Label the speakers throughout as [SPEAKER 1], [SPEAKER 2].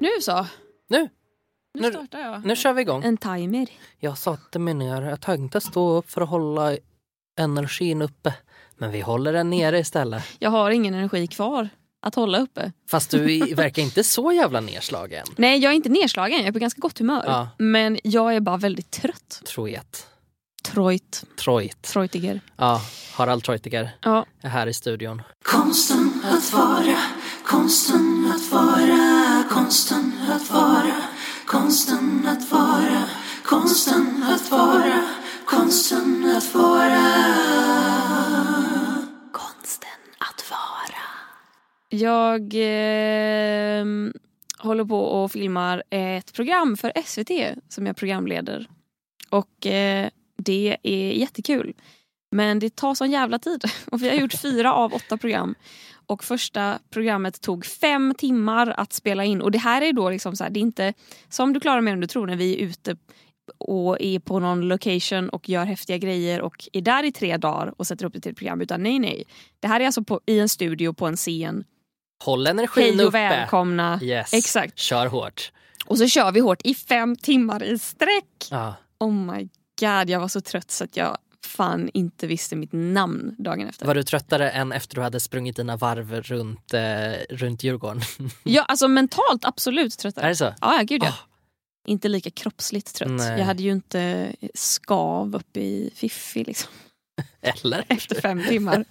[SPEAKER 1] Nu så.
[SPEAKER 2] Nu,
[SPEAKER 1] Nu,
[SPEAKER 2] Nu-
[SPEAKER 1] startar jag.
[SPEAKER 2] nu kör vi igång.
[SPEAKER 1] En timer.
[SPEAKER 2] Jag satte mig ner. Jag tänkte stå upp för att hålla energin uppe. Men vi håller den nere istället.
[SPEAKER 1] Jag har ingen energi kvar att hålla uppe.
[SPEAKER 2] Fast du verkar inte så jävla nedslagen.
[SPEAKER 1] Nej, jag är inte nedslagen. Jag är på ganska gott humör.
[SPEAKER 2] Ja.
[SPEAKER 1] Men jag är bara väldigt trött.
[SPEAKER 2] Trojet.
[SPEAKER 1] Troit.
[SPEAKER 2] Troit.
[SPEAKER 1] Treutiger.
[SPEAKER 2] Ja, Harald Treutiger
[SPEAKER 1] Ja.
[SPEAKER 2] är här i studion.
[SPEAKER 3] Konsten att vara, konsten att vara, konsten att vara, konsten att vara, konsten att vara, konsten att vara. Konsten att vara.
[SPEAKER 1] Jag eh, håller på och filmar ett program för SVT som jag programleder. Och eh, det är jättekul. Men det tar sån jävla tid. Och vi har gjort fyra av åtta program. Och första programmet tog fem timmar att spela in. Och det här är då liksom så här, det är inte som du klarar mer än du tror när vi är ute och är på någon location och gör häftiga grejer och är där i tre dagar och sätter upp det till ett program. Utan nej, nej. Det här är alltså på, i en studio på en scen.
[SPEAKER 2] Håll energin
[SPEAKER 1] Hej och
[SPEAKER 2] uppe.
[SPEAKER 1] välkomna.
[SPEAKER 2] Yes.
[SPEAKER 1] Exakt.
[SPEAKER 2] Kör hårt.
[SPEAKER 1] Och så kör vi hårt i fem timmar i sträck.
[SPEAKER 2] Ja.
[SPEAKER 1] Oh my god, jag var så trött så att jag fan inte visste mitt namn dagen efter.
[SPEAKER 2] Var du tröttare än efter du hade sprungit dina varv runt, eh, runt Djurgården?
[SPEAKER 1] Ja, alltså mentalt absolut tröttare.
[SPEAKER 2] är det så?
[SPEAKER 1] Ja, gud ja.
[SPEAKER 2] Ah.
[SPEAKER 1] Inte lika kroppsligt trött.
[SPEAKER 2] Nej.
[SPEAKER 1] Jag hade ju inte skav uppe i Fiffi liksom,
[SPEAKER 2] Eller?
[SPEAKER 1] efter fem timmar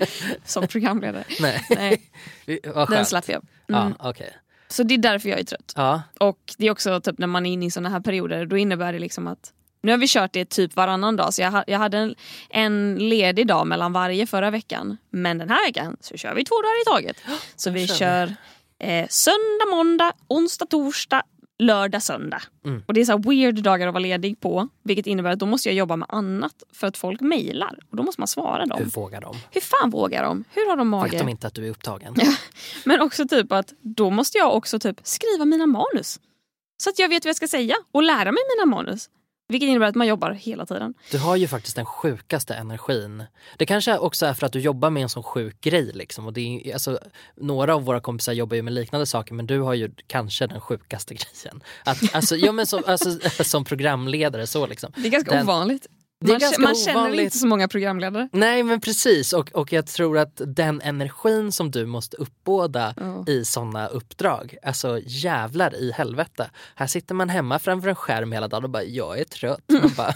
[SPEAKER 1] som programledare.
[SPEAKER 2] Nej.
[SPEAKER 1] Nej, den slapp jag. Mm.
[SPEAKER 2] Ja, okej.
[SPEAKER 1] Så det är därför jag är trött.
[SPEAKER 2] Ja,
[SPEAKER 1] Och det är också typ när man är inne i såna här perioder, då innebär det liksom att nu har vi kört det typ varannan dag, så jag, jag hade en, en ledig dag mellan varje förra veckan. Men den här veckan så kör vi två dagar i taget. Så vi
[SPEAKER 2] kör
[SPEAKER 1] eh, söndag, måndag, onsdag, torsdag, lördag, söndag.
[SPEAKER 2] Mm.
[SPEAKER 1] Och Det är så weird dagar att vara ledig på, vilket innebär att då måste jag jobba med annat för att folk mejlar. Och då måste man svara dem.
[SPEAKER 2] hur
[SPEAKER 1] Hur,
[SPEAKER 2] vågar de?
[SPEAKER 1] fan vågar de? Hur har de mage?
[SPEAKER 2] Vet de inte att du är upptagen?
[SPEAKER 1] Men också typ att då måste jag också typ skriva mina manus. Så att jag vet vad jag ska säga och lära mig mina manus. Vilket innebär att man jobbar hela tiden.
[SPEAKER 2] Du har ju faktiskt den sjukaste energin. Det kanske också är för att du jobbar med en sån sjuk grej. Liksom. Och det är, alltså, några av våra kompisar jobbar ju med liknande saker men du har ju kanske den sjukaste grejen. Att, alltså, ja, men som, alltså, som programledare så liksom.
[SPEAKER 1] Det är ganska
[SPEAKER 2] Den-
[SPEAKER 1] ovanligt. Man, man känner inte så många programledare.
[SPEAKER 2] Nej men precis och, och jag tror att den energin som du måste uppbåda
[SPEAKER 1] Ja.
[SPEAKER 2] i såna uppdrag, alltså jävlar i helvete. Här sitter man hemma framför en skärm hela dagen och bara jag är trött. Man bara,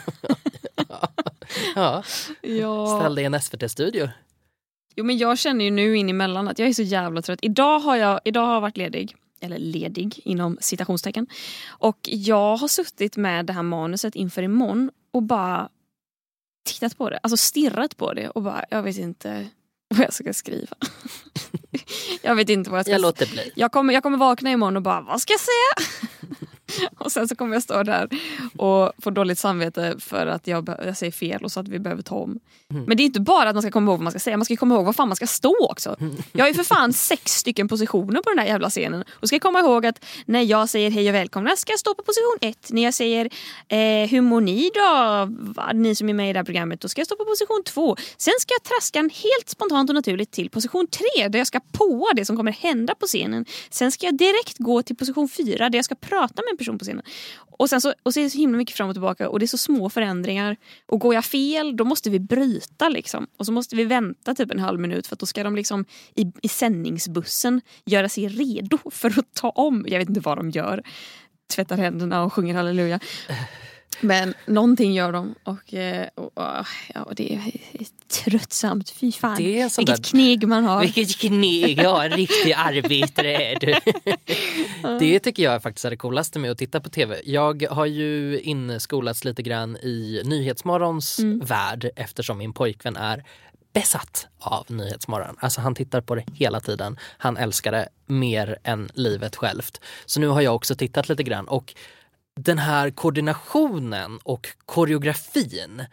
[SPEAKER 2] ja,
[SPEAKER 1] Ja.
[SPEAKER 2] ställ dig i en SVT-studio.
[SPEAKER 1] Jo, men jag känner ju nu in emellan att jag är så jävla trött. Idag har jag, idag har jag varit ledig. Eller ledig inom citationstecken. Och jag har suttit med det här manuset inför imorgon och bara tittat på det. Alltså stirrat på det och bara, jag vet inte vad jag ska skriva. jag vet inte vad jag ska
[SPEAKER 2] Jag låter bli.
[SPEAKER 1] jag kommer, jag kommer vakna imorgon och bara, vad ska jag säga? och sen så kommer jag stå där och få dåligt samvete för att jag, jag säger fel och så att vi behöver ta om.
[SPEAKER 2] Mm.
[SPEAKER 1] Men det är inte bara att man ska komma ihåg vad man ska säga, man ska komma ihåg vad fan man ska stå också. Jag har ju för fan sex stycken positioner på den här jävla scenen. Och ska jag komma ihåg att när jag säger hej och välkomna ska jag stå på position ett. När jag säger eh, hur mår ni då, ni som är med i det här programmet, då ska jag stå på position två. Sen ska jag traska en helt spontant och naturligt till position tre där jag ska påa det som kommer hända på scenen. Sen ska jag direkt gå till position fyra där jag ska prata med en person på scenen. Och sen så, och så är det så himla mycket fram och tillbaka och det är så små förändringar. Och går jag fel då måste vi bryta liksom. Och så måste vi vänta typ en halv minut för att då ska de liksom i, i sändningsbussen göra sig redo för att ta om. Jag vet inte vad de gör. Tvättar händerna och sjunger halleluja. Men någonting gör de och, eh, och, och ja, det är tröttsamt. Fy fan. Vilket
[SPEAKER 2] där-
[SPEAKER 1] kneg man har.
[SPEAKER 2] Vilket kneg, ja en riktig arbetare är du. Det tycker jag faktiskt är det coolaste med att titta på tv. Jag har ju inskolats lite grann i Nyhetsmorgons värld eftersom min pojkvän är besatt av Nyhetsmorgon. Alltså han tittar på det hela tiden. Han älskar det mer än livet självt. Så nu har jag också tittat lite grann och den här koordinationen och koreografin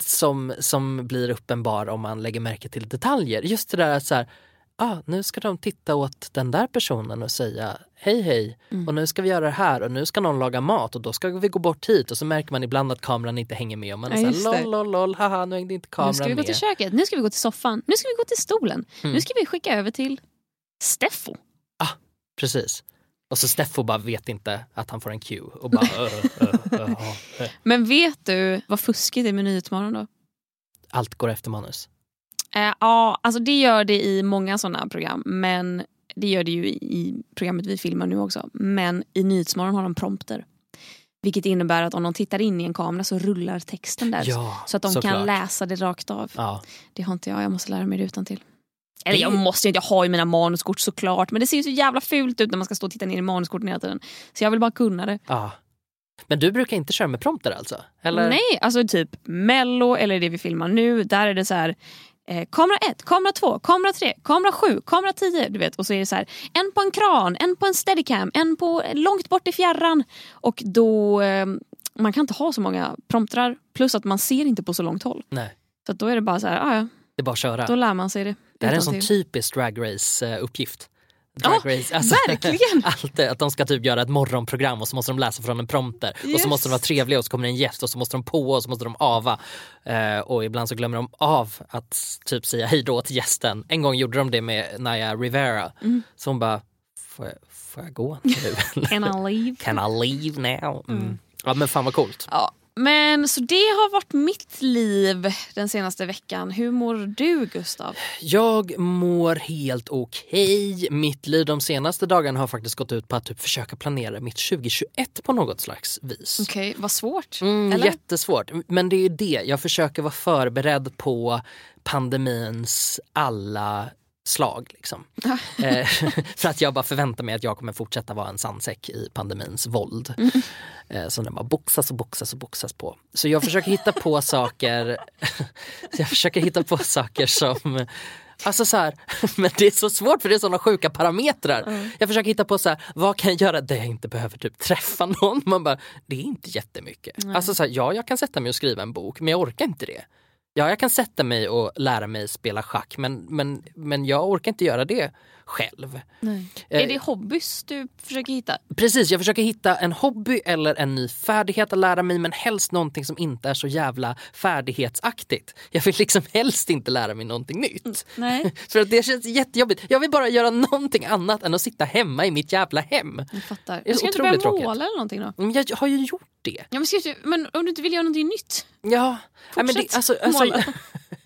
[SPEAKER 2] som, som blir uppenbar om man lägger märke till detaljer. Just det där att så här, ah, nu ska de titta åt den där personen och säga hej hej och nu ska vi göra det här och nu ska någon laga mat och då ska vi gå bort hit och så märker man ibland att kameran inte hänger med och man är
[SPEAKER 1] Ja, just
[SPEAKER 2] såhär lol lol lol haha nu hängde inte kameran
[SPEAKER 1] Nu ska vi gå
[SPEAKER 2] med.
[SPEAKER 1] till köket, nu ska vi gå till soffan, nu ska vi gå till stolen.
[SPEAKER 2] Mm.
[SPEAKER 1] Nu ska vi skicka över till Steffo.
[SPEAKER 2] Precis. Och så Steffo bara vet inte att han får en cue och bara.
[SPEAKER 1] Men vet du vad fuskigt är med Nyhetsmorgon då?
[SPEAKER 2] Allt går efter manus.
[SPEAKER 1] Eh, ja, alltså det gör det i många sådana program. Men det gör det ju i, i programmet vi filmar nu också. Men i Nyhetsmorgon har de prompter. Vilket innebär att om de tittar in i en kamera så rullar texten där.
[SPEAKER 2] Ja,
[SPEAKER 1] så att de
[SPEAKER 2] såklart.
[SPEAKER 1] kan läsa det rakt av.
[SPEAKER 2] Ja.
[SPEAKER 1] Det har inte jag, jag måste lära mig det utan till. Eller jag måste inte, jag har ju mina manuskort såklart. Men det ser ju så jävla fult ut när man ska stå och titta ner i manuskorten hela tiden. Så jag vill bara kunna det.
[SPEAKER 2] ja. Men du brukar inte köra med prompter alltså? Eller?
[SPEAKER 1] Nej, alltså typ mello eller det vi filmar nu. Där är det så här. Eh, kamera 1, kamera 2, kamera 3, kamera 7, kamera 10. Du vet. Och så är det så här. En på en kran, en på en steadicam, en på långt bort i fjärran. Och då, eh, man kan inte ha så många promptrar. Plus att man ser inte på så långt håll.
[SPEAKER 2] Nej,
[SPEAKER 1] Så då är det bara så här, ah, ja,
[SPEAKER 2] det är bara att köra.
[SPEAKER 1] då lär man sig det.
[SPEAKER 2] det här är en sån typisk Drag Race-uppgift.
[SPEAKER 1] Ja,
[SPEAKER 2] Race,
[SPEAKER 1] verkligen.
[SPEAKER 2] Allt att de ska typ göra ett morgonprogram och så måste de läsa från en prompter. Och
[SPEAKER 1] Yes.
[SPEAKER 2] så måste de vara trevliga och så kommer det en gäst och så måste de på och så måste de ava. Eh, och ibland så glömmer de av att typ säga hej då till gästen. En gång gjorde de det med Naya Rivera.
[SPEAKER 1] Mm.
[SPEAKER 2] Så hon bara, får jag, får jag gå nu?
[SPEAKER 1] Can I leave?
[SPEAKER 2] Can I leave now? Mm. Ja men fan vad coolt.
[SPEAKER 1] Ja, men så det har varit mitt liv den senaste veckan. Hur mår du Gustav?
[SPEAKER 2] Jag mår helt okej. Mitt liv de senaste dagarna har faktiskt gått ut på att typ försöka planera mitt 2021 på något slags vis.
[SPEAKER 1] Okej, vad svårt.
[SPEAKER 2] Mm,
[SPEAKER 1] eller?
[SPEAKER 2] jättesvårt. Men det är det, jag försöker vara förberedd på pandemins alla slag. Liksom. eh, för att jag bara förväntar mig att jag kommer fortsätta vara en sandsäck i pandemins våld. Eh, som den bara boxas och boxas och boxas på. Så jag försöker hitta på saker jag försöker hitta på saker som Alltså så här, men det är så svårt för det är sådana sjuka parametrar. Jag försöker hitta på så här, vad kan jag göra där jag inte behöver typ träffa någon? Man bara, det är inte jättemycket. Alltså så här, ja, jag kan sätta mig och skriva en bok, men jag orkar inte det. Ja, jag kan sätta mig och lära mig spela schack, men, men, men jag orkar inte göra det själv.
[SPEAKER 1] Nej.
[SPEAKER 2] Eh,
[SPEAKER 1] Är det hobbys du försöker hitta?
[SPEAKER 2] Precis, jag försöker hitta en hobby eller en ny färdighet att lära mig men helst någonting som inte är så jävla färdighetsaktigt. Jag vill liksom helst inte lära mig någonting nytt.
[SPEAKER 1] Nej,
[SPEAKER 2] För att det känns jättejobbigt. Jag vill bara göra någonting annat än att sitta hemma i mitt jävla hem.
[SPEAKER 1] jag fattar.
[SPEAKER 2] Det är
[SPEAKER 1] ska inte börja måla eller någonting då?
[SPEAKER 2] Men jag har ju gjort det.
[SPEAKER 1] Ja, men, du, men om du inte vill göra någonting nytt?
[SPEAKER 2] Ja, ja men det,
[SPEAKER 1] Fortsätt
[SPEAKER 2] alltså, alltså,
[SPEAKER 1] måla.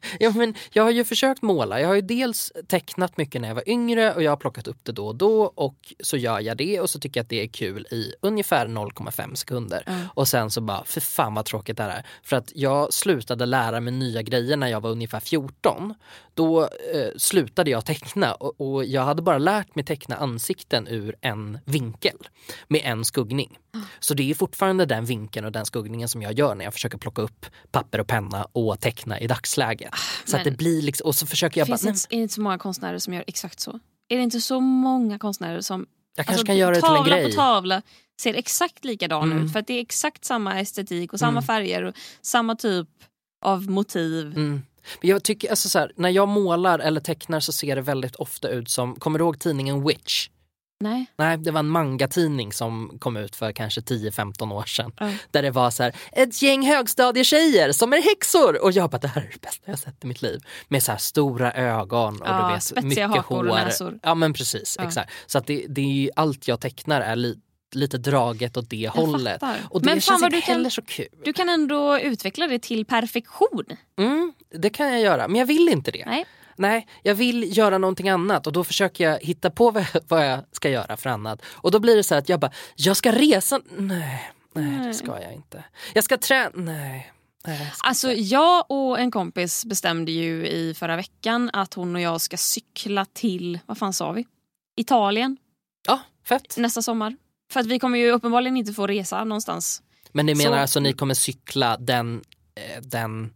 [SPEAKER 2] ja, men jag har ju försökt måla. Jag har ju dels tecknat mycket när jag var yngre och jag har plockat upp det då och då och så gör jag det och så tycker jag att det är kul i ungefär 0,5 sekunder. Och sen så bara, för fan vad tråkigt det här är. För att jag slutade lära mig nya grejer när jag var ungefär 14. Då eh, slutade jag teckna och, och jag hade bara lärt mig teckna ansikten ur en vinkel med en skuggning. Så det är fortfarande den vinkeln och den skuggningen som jag gör när jag försöker plocka upp papper och penna och teckna i dagsläget. Så att det blir liksom, och så försöker jag bara,
[SPEAKER 1] Finns inte, är det inte så många konstnärer som gör exakt så? Är det inte så många konstnärer som
[SPEAKER 2] jag kanske
[SPEAKER 1] alltså,
[SPEAKER 2] kan göra det till en
[SPEAKER 1] tavla
[SPEAKER 2] grej.
[SPEAKER 1] på tavla ser exakt likadan
[SPEAKER 2] Mm.
[SPEAKER 1] ut? För att det är exakt samma estetik och samma
[SPEAKER 2] Mm.
[SPEAKER 1] färger och samma typ av motiv.
[SPEAKER 2] Mm. Men jag tycker, alltså så här, när jag målar eller tecknar så ser det väldigt ofta ut som, kommer du ihåg tidningen Witch?
[SPEAKER 1] Nej.
[SPEAKER 2] Nej, det var en mangatidning som kom ut för kanske 10-15 år sedan.
[SPEAKER 1] Ja.
[SPEAKER 2] Där det var så här, ett gäng högstadietjejer som är häxor och jag bara det här är det bästa jag sett i mitt liv. Med så här stora ögon och
[SPEAKER 1] Ja,
[SPEAKER 2] du vet,
[SPEAKER 1] spetsiga
[SPEAKER 2] mycket
[SPEAKER 1] hakor och
[SPEAKER 2] hår.
[SPEAKER 1] näsor.
[SPEAKER 2] Ja men precis,
[SPEAKER 1] Ja.
[SPEAKER 2] exakt. Så att det, det är ju, allt jag tecknar är li, lite draget åt det hållet.
[SPEAKER 1] fattar.
[SPEAKER 2] Och det
[SPEAKER 1] Men
[SPEAKER 2] känns inte
[SPEAKER 1] du kan-
[SPEAKER 2] heller så kul.
[SPEAKER 1] Du kan ändå utveckla det till perfektion.
[SPEAKER 2] Mm, det kan jag göra, men jag vill inte det.
[SPEAKER 1] Nej.
[SPEAKER 2] Nej, jag vill göra någonting annat och då försöker jag hitta på vad jag, vad jag ska göra för annat. Och då blir det så här att jag bara, jag ska resa, nej, nej det ska jag inte. Jag ska träna, nej. nej jag
[SPEAKER 1] Alltså jag och en kompis bestämde ju i förra veckan att hon och jag ska cykla till, vad fan sa vi? Italien
[SPEAKER 2] Ja, fett.
[SPEAKER 1] nästa sommar. För att vi kommer ju uppenbarligen inte få resa någonstans.
[SPEAKER 2] Men ni menar
[SPEAKER 1] Så-
[SPEAKER 2] alltså ni kommer cykla den, eh, den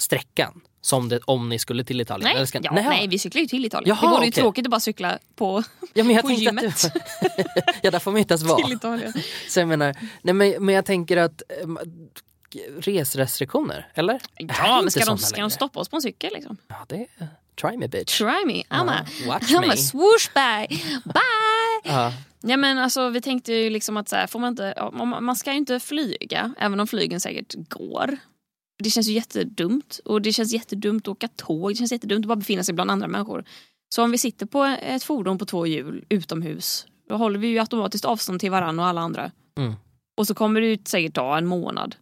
[SPEAKER 2] sträckan som det, om ni skulle till Italien?
[SPEAKER 1] Nej,
[SPEAKER 2] Eller ska-
[SPEAKER 1] ja,
[SPEAKER 2] Nej,
[SPEAKER 1] vi cyklar ju till Italien.
[SPEAKER 2] Jaha,
[SPEAKER 1] det vore ju tråkigt att bara cykla på,
[SPEAKER 2] ja, men jag
[SPEAKER 1] på gymmet
[SPEAKER 2] Att ja, där får man inte ens vara.
[SPEAKER 1] till Italien.
[SPEAKER 2] Så jag menar, nej, men, men jag tänker att eh, resrestriktioner, eller?
[SPEAKER 1] Ja, men ska de, ska de stoppa oss på en cykel liksom?
[SPEAKER 2] Ja, det try me bitch.
[SPEAKER 1] Try me, I'm a,
[SPEAKER 2] Ja, watch
[SPEAKER 1] I'm
[SPEAKER 2] me.
[SPEAKER 1] a swoosh by. Bye!
[SPEAKER 2] Ja.
[SPEAKER 1] Ja, men alltså, vi tänkte ju liksom att så här, får man, inte, man ska ju inte flyga, även om flygen säkert går. Det känns ju jättedumt. Och det känns jättedumt att åka tåg. Det känns jättedumt att bara befinna sig bland andra människor. Så om vi sitter på ett fordon på två hjul utomhus då håller vi ju automatiskt avstånd till varandra och alla andra.
[SPEAKER 2] Mm.
[SPEAKER 1] Och så kommer det ju säkert ta en månad.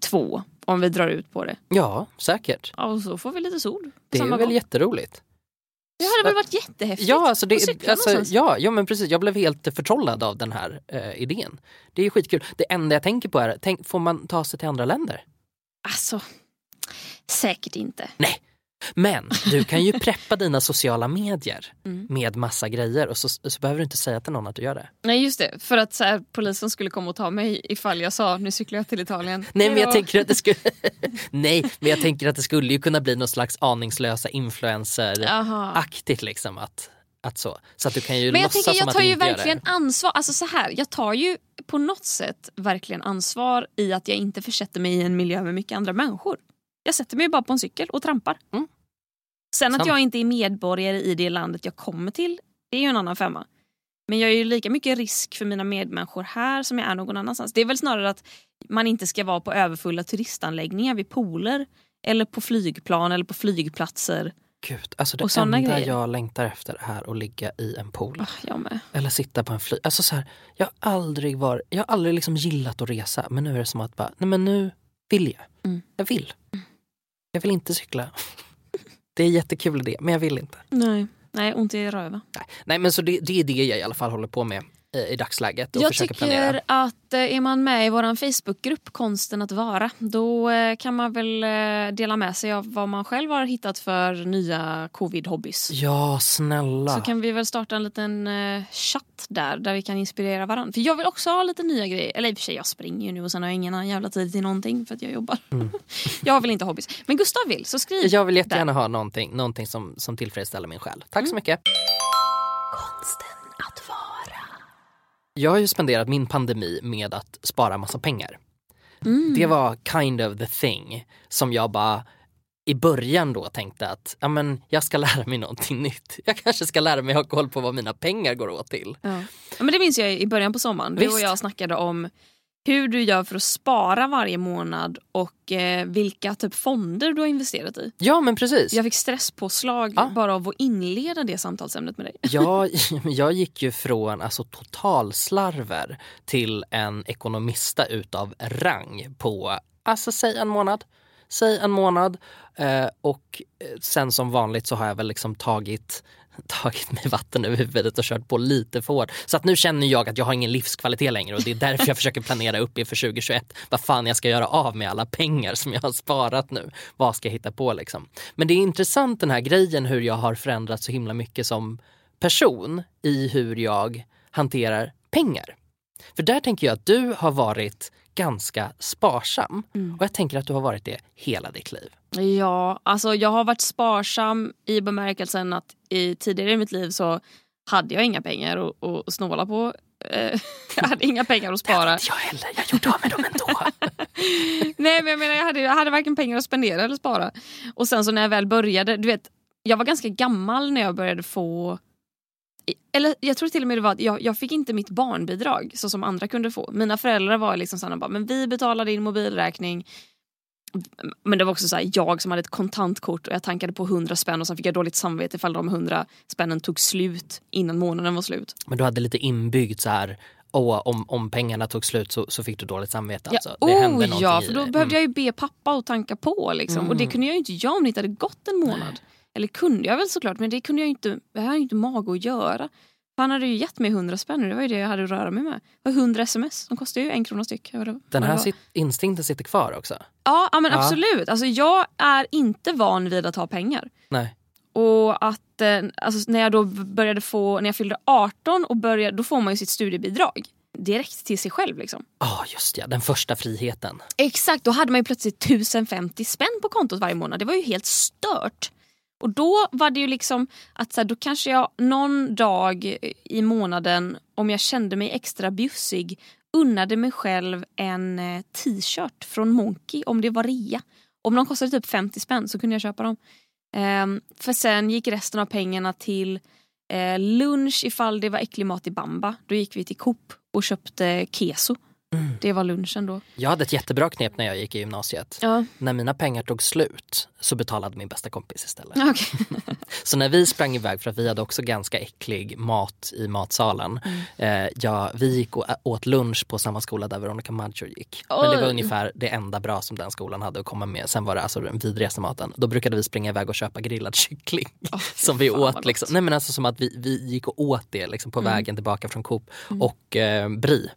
[SPEAKER 1] Två om vi drar ut på det.
[SPEAKER 2] Ja, säkert.
[SPEAKER 1] Ja, och så får vi lite sol.
[SPEAKER 2] Det är väl
[SPEAKER 1] gång.
[SPEAKER 2] jätteroligt.
[SPEAKER 1] Det hade väl varit jättehäftigt?
[SPEAKER 2] Ja, alltså det, alltså, ja, ja, men precis. Jag blev helt förtrollad av den här eh, idén. Det är skitkul. Det enda jag tänker på är, tänk, får man ta sig till andra länder?
[SPEAKER 1] Alltså, säkert inte.
[SPEAKER 2] Men du kan ju preppa dina sociala medier
[SPEAKER 1] Mm.
[SPEAKER 2] med massa grejer och så, så behöver du inte säga till någon att du gör det.
[SPEAKER 1] Nej just det, för att så här, polisen skulle komma och ta mig ifall jag sa nu cyklar jag till Italien.
[SPEAKER 2] Nej men jag tänker att det skulle Nej men jag tänker att det skulle ju kunna bli något slags aningslösa influencer-aktigt liksom att, att så. Så att du kan ju
[SPEAKER 1] Men jag tänker
[SPEAKER 2] som
[SPEAKER 1] jag
[SPEAKER 2] att
[SPEAKER 1] tar ju verkligen ansvar. Alltså så här, jag tar ju på något sätt verkligen ansvar i att jag inte försätter mig i en miljö med mycket andra människor. Jag sätter mig bara på en cykel och trampar.
[SPEAKER 2] Mm.
[SPEAKER 1] Sen att
[SPEAKER 2] Samma.
[SPEAKER 1] jag inte är medborgare i det landet jag kommer till, det är ju en annan femma. Men jag är ju lika mycket risk för mina medmänniskor här som jag är någon annanstans. Det är väl snarare att man inte ska vara på överfulla turistanläggningar vid pooler eller på flygplan eller på flygplatser.
[SPEAKER 2] Gud, alltså det
[SPEAKER 1] Och
[SPEAKER 2] enda
[SPEAKER 1] grejer.
[SPEAKER 2] jag längtar efter är att ligga i en pool.
[SPEAKER 1] Med.
[SPEAKER 2] Eller sitta på en flyg. Alltså så här, jag har aldrig varit, jag har aldrig liksom gillat att resa men nu är det som att bara, nej men nu vill jag.
[SPEAKER 1] Mm.
[SPEAKER 2] Jag vill. Jag vill inte cykla. Det är jättekul idé men jag vill inte.
[SPEAKER 1] Nej, Nej ont i röven.
[SPEAKER 2] Nej, nej men så det, det är det jag i alla fall håller på med i dagsläget och
[SPEAKER 1] Jag
[SPEAKER 2] försöker
[SPEAKER 1] tycker
[SPEAKER 2] planera.
[SPEAKER 1] att eh, är man med i vår Facebookgrupp Konsten att vara då eh, kan man väl eh, dela med sig av vad man själv har hittat för nya covid-hobbys.
[SPEAKER 2] Ja, snälla.
[SPEAKER 1] Så kan vi väl starta en liten chatt där, där vi kan inspirera varandra. För jag vill också ha lite nya grejer. Eller i och för sig, jag springer ju nu och sen har jag ingen jävla tid till någonting för att jag jobbar. jag har väl inte hobbys. Men Gustav vill, så skriv.
[SPEAKER 2] Jag vill jättegärna ha någonting, någonting som, som tillfredsställer min själ. Tack
[SPEAKER 1] Mm.
[SPEAKER 2] så mycket. Jag har ju spenderat min pandemi med att spara massa pengar.
[SPEAKER 1] Mm.
[SPEAKER 2] Det var kind of the thing som jag bara i början då tänkte att ja, men jag ska lära mig någonting nytt. Jag kanske ska lära mig ha koll på vad mina pengar går åt till.
[SPEAKER 1] Ja. Ja, men det minns jag i början på sommaren. Du och
[SPEAKER 2] Visst.
[SPEAKER 1] jag snackade om hur du gör för att spara varje månad och eh, vilka typ fonder du har investerat i.
[SPEAKER 2] Ja men precis.
[SPEAKER 1] Jag fick stresspåslag
[SPEAKER 2] Ja.
[SPEAKER 1] bara av att inleda det samtalsämnet med dig.
[SPEAKER 2] Jag, jag gick ju från alltså, totalslarver till en ekonomista utav rang på, alltså säg en månad. Säg en månad. Eh, och eh, sen som vanligt så har jag väl liksom tagit tagit mig vatten över huvudet och kört på lite för hårt. Så att nu känner jag att jag har ingen livskvalitet längre och det är därför jag försöker planera upp inför 2021 vad fan jag ska göra av med alla pengar som jag har sparat nu. Vad ska jag hitta på liksom? Men det är intressant den här grejen hur jag har förändrats så himla mycket som person i hur jag hanterar pengar. För där tänker jag att du har varit ganska sparsam och jag tänker att du har varit det hela ditt liv.
[SPEAKER 1] Ja, alltså jag har varit sparsam i bemärkelsen att i, tidigare i mitt liv så hade jag inga pengar att, att snåla på. Eh, jag hade inga pengar att spara.
[SPEAKER 2] Jag heller, jag gjorde av med dem ändå.
[SPEAKER 1] Nej men jag menar jag hade, jag hade varken pengar att spendera eller spara. Och sen så när jag väl började, du vet, jag var ganska gammal när jag började få eller jag tror till och med det var att jag, jag fick inte mitt barnbidrag så som andra kunde få. Mina föräldrar var liksom såhär, bara, men vi betalar din mobilräkning. Men det var också så här, jag som hade ett kontantkort och jag tankade på 100 spänn och sen fick jag dåligt samvete ifall de 100 spännen tog slut innan månaden var slut.
[SPEAKER 2] Men du hade lite inbyggt så här, åh, om, om pengarna tog slut så, så fick du dåligt samvete alltså.
[SPEAKER 1] Ja,
[SPEAKER 2] Det hände
[SPEAKER 1] oh, ja, för då behövde
[SPEAKER 2] Mm.
[SPEAKER 1] jag ju be pappa att tanka på. Liksom. Och det kunde jag ju inte göra om det inte hade gått en månad. Eller kunde jag väl såklart, men det kunde jag inte, det ju inte mag att göra. Han hade ju gett mig 100 spänn och det var ju det jag hade att röra mig med. Det var 100 sms, de kostar ju en krona styck.
[SPEAKER 2] Den här sit, instinkten sitter kvar också.
[SPEAKER 1] Ja, ja men
[SPEAKER 2] Ja.
[SPEAKER 1] absolut. Alltså, jag är inte van vid att ha pengar.
[SPEAKER 2] Nej.
[SPEAKER 1] Och att eh, alltså, när jag då började få, när jag fyllde 18 och började, då får man ju sitt studiebidrag direkt till sig själv. Liksom.
[SPEAKER 2] Ja just ja, den första friheten.
[SPEAKER 1] Exakt, då hade man ju plötsligt 1050 spänn på kontot varje månad. Det var ju helt stört. Och då var det ju liksom att så här, då kanske jag någon dag i månaden, om jag kände mig extra bjussig, unnade mig själv en eh, t-shirt från Monkey om det var rea. Om de kostade typ 50 spänn så kunde jag köpa dem. Ehm, för sen gick resten av pengarna till eh, lunch ifall det var äcklig mat i Bamba. Då gick vi till Coop och köpte keso det var lunchen då.
[SPEAKER 2] Jag hade ett jättebra knep när jag gick i gymnasiet.
[SPEAKER 1] Ja,
[SPEAKER 2] När mina pengar tog slut så betalade min bästa kompis istället.
[SPEAKER 1] okej.
[SPEAKER 2] Så när vi sprang iväg, för att vi hade också ganska äcklig mat i matsalen. Eh, ja, vi gick och åt lunch på samma skola där Veronica Maggio gick. Men det var ungefär det enda bra som den skolan hade att komma med. Sen var det alltså den vidrigaste maten. Då brukade vi springa iväg och köpa grillad kyckling. som vi åt. Liksom. Nej men alltså som att vi, vi gick och åt det liksom, på
[SPEAKER 1] Mm.
[SPEAKER 2] vägen tillbaka från Coop. Och eh, Brie.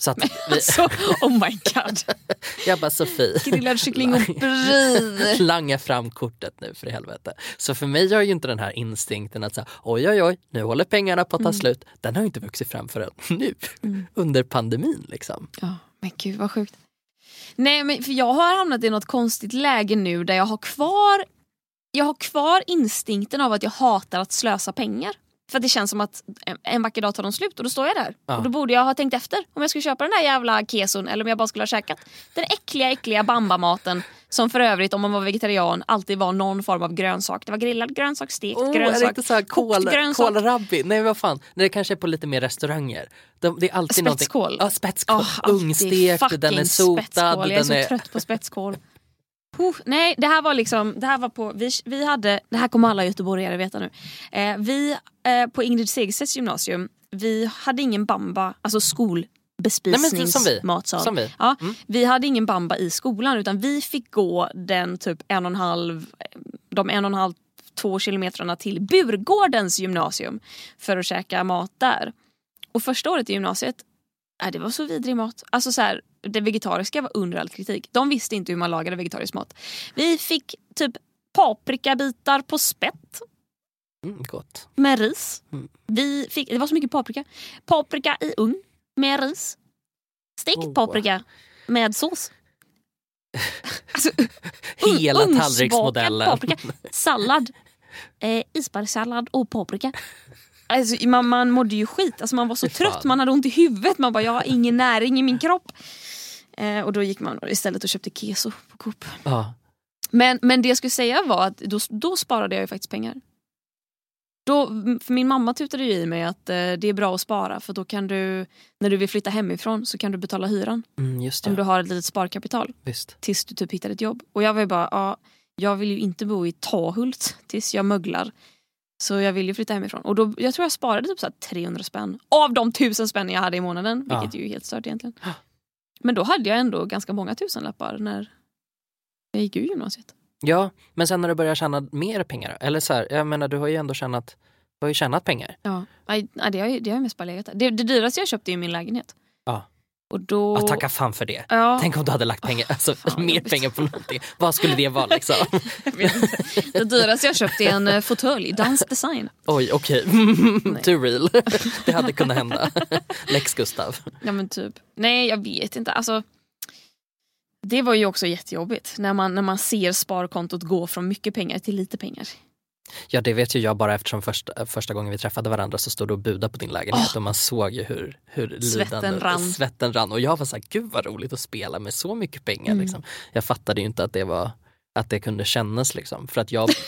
[SPEAKER 2] Så att vi,
[SPEAKER 1] Så, oh my god.
[SPEAKER 2] jag bara Sofie.
[SPEAKER 1] Grillad kyckling och brie.
[SPEAKER 2] Langa fram kortet nu för i helvete. Så för mig har ju inte den här instinkten att säga oj oj oj, nu håller pengarna på att ta
[SPEAKER 1] Mm.
[SPEAKER 2] slut. Den har ju inte vuxit fram förrän nu, under pandemin. Liksom.
[SPEAKER 1] Ja, men gud vad sjukt. Nej, men för jag har hamnat i något konstigt läge nu där jag har kvar jag har kvar instinkten av att jag hatar att slösa pengar. För att det känns som att en- vacker dag tar de slut och då står jag där.
[SPEAKER 2] Ja.
[SPEAKER 1] Och då borde jag ha tänkt efter om jag skulle köpa den där jävla keson eller om jag bara skulle ha käkat den äckliga äckliga bambamaten som för övrigt om man var vegetarian alltid var någon form av grönsak. Det var grillad grönsak, stekt
[SPEAKER 2] Oh, är det
[SPEAKER 1] grönsak,
[SPEAKER 2] inte så här kål,
[SPEAKER 1] grönsak.
[SPEAKER 2] kålrabbi? Nej vad fan, Nej, det kanske är på lite mer restauranger. De, det är alltid någonting-
[SPEAKER 1] Spetskål.
[SPEAKER 2] Ja, spetskål.
[SPEAKER 1] Åh, alltid
[SPEAKER 2] Ungstekt, den är sotad.
[SPEAKER 1] spetskål. Jag är så
[SPEAKER 2] är...
[SPEAKER 1] trött på spetskål. Puh, nej, det här var liksom, det här var på, vi, vi hade, det här kommer alla göteborgare veta nu. Eh, vi eh, på Ingrid Segerstedts gymnasium, vi hade ingen bamba, alltså
[SPEAKER 2] men som vi. Som vi. Mm.
[SPEAKER 1] Ja, Vi hade ingen bamba i skolan utan vi fick gå den typ en och en halv, de en och en halv, två kilometrarna till Burgårdens gymnasium för att käka mat där. Och första året i gymnasiet, äh, det var så vidrig mat. Alltså så här, det vegetariska var under all kritik. De visste inte hur man lagade vegetarisk mat. Vi fick typ paprikabitar på spett
[SPEAKER 2] Mm, gott.
[SPEAKER 1] med ris.
[SPEAKER 2] Mm.
[SPEAKER 1] Vi fick, det var så mycket paprika. Paprika i ugn med ris. Stekt
[SPEAKER 2] Oh.
[SPEAKER 1] paprika med sås. Alltså,
[SPEAKER 2] Hela tallriksmodellen.
[SPEAKER 1] Paprika. Sallad. Eh, isbergssallad och paprika. Alltså, man, man mådde ju skit. Alltså, man var så trött, man hade ont i huvudet. Man bara, jag har ingen näring i min kropp. Eh, och då gick man istället och köpte keso på Coop.
[SPEAKER 2] Ja.
[SPEAKER 1] Men, men det jag skulle säga var att då, då sparade jag ju faktiskt pengar. Då, för min mamma tutade ju i mig att eh, det är bra att spara för då kan du, när du vill flytta hemifrån så kan du betala hyran.
[SPEAKER 2] Mm, just
[SPEAKER 1] Om
[SPEAKER 2] det,
[SPEAKER 1] du har ett litet sparkapital
[SPEAKER 2] visst.
[SPEAKER 1] tills du typ hittar ett jobb. Och jag var ju bara, ja, jag vill ju inte bo i Tahult tills jag möglar. Så jag vill ju flytta hemifrån. Och då, jag tror jag sparade typ så här 300 spänn av de tusen spänn jag hade i månaden.
[SPEAKER 2] Ja.
[SPEAKER 1] Vilket är ju helt stört egentligen. Men då hade jag ändå ganska många tusenlappar när jag gick ur gymnasiet.
[SPEAKER 2] Ja, men sen när du börjar tjäna mer pengar, eller så här, jag menar du har ju ändå tjänat, du har ju tjänat pengar.
[SPEAKER 1] Ja, nej, det har ju det har ju mest bara legat där. Det, det dyraste jag köpte är ju min lägenhet.
[SPEAKER 2] Ja.
[SPEAKER 1] Och då...
[SPEAKER 2] Ja, tacka fan för det.
[SPEAKER 1] Ja,
[SPEAKER 2] Tänk om du hade lagt pengar, alltså,
[SPEAKER 1] vad
[SPEAKER 2] mer pengar på någonting. Vad skulle det vara liksom?
[SPEAKER 1] det dyraste jag köpte är en eh, fåtölj, Dans Design.
[SPEAKER 2] Oj, okej. Too real. Det hade kunnat hända. Lex Gustav.
[SPEAKER 1] Ja men typ. Nej jag vet inte. Alltså, det var ju också jättejobbigt när man, när man ser sparkontot gå från mycket pengar till lite pengar.
[SPEAKER 2] Ja det vet ju jag bara eftersom första, första gången vi träffade varandra så stod du och budade på din lägenhet och man såg ju hur, hur
[SPEAKER 1] Svetten
[SPEAKER 2] lidande-
[SPEAKER 1] rann.
[SPEAKER 2] svetten rann. Och jag var såhär, gud vad roligt att spela med så mycket pengar.
[SPEAKER 1] Mm.
[SPEAKER 2] Liksom. Jag fattade ju inte att det var att det kunde kännas liksom. För att jag...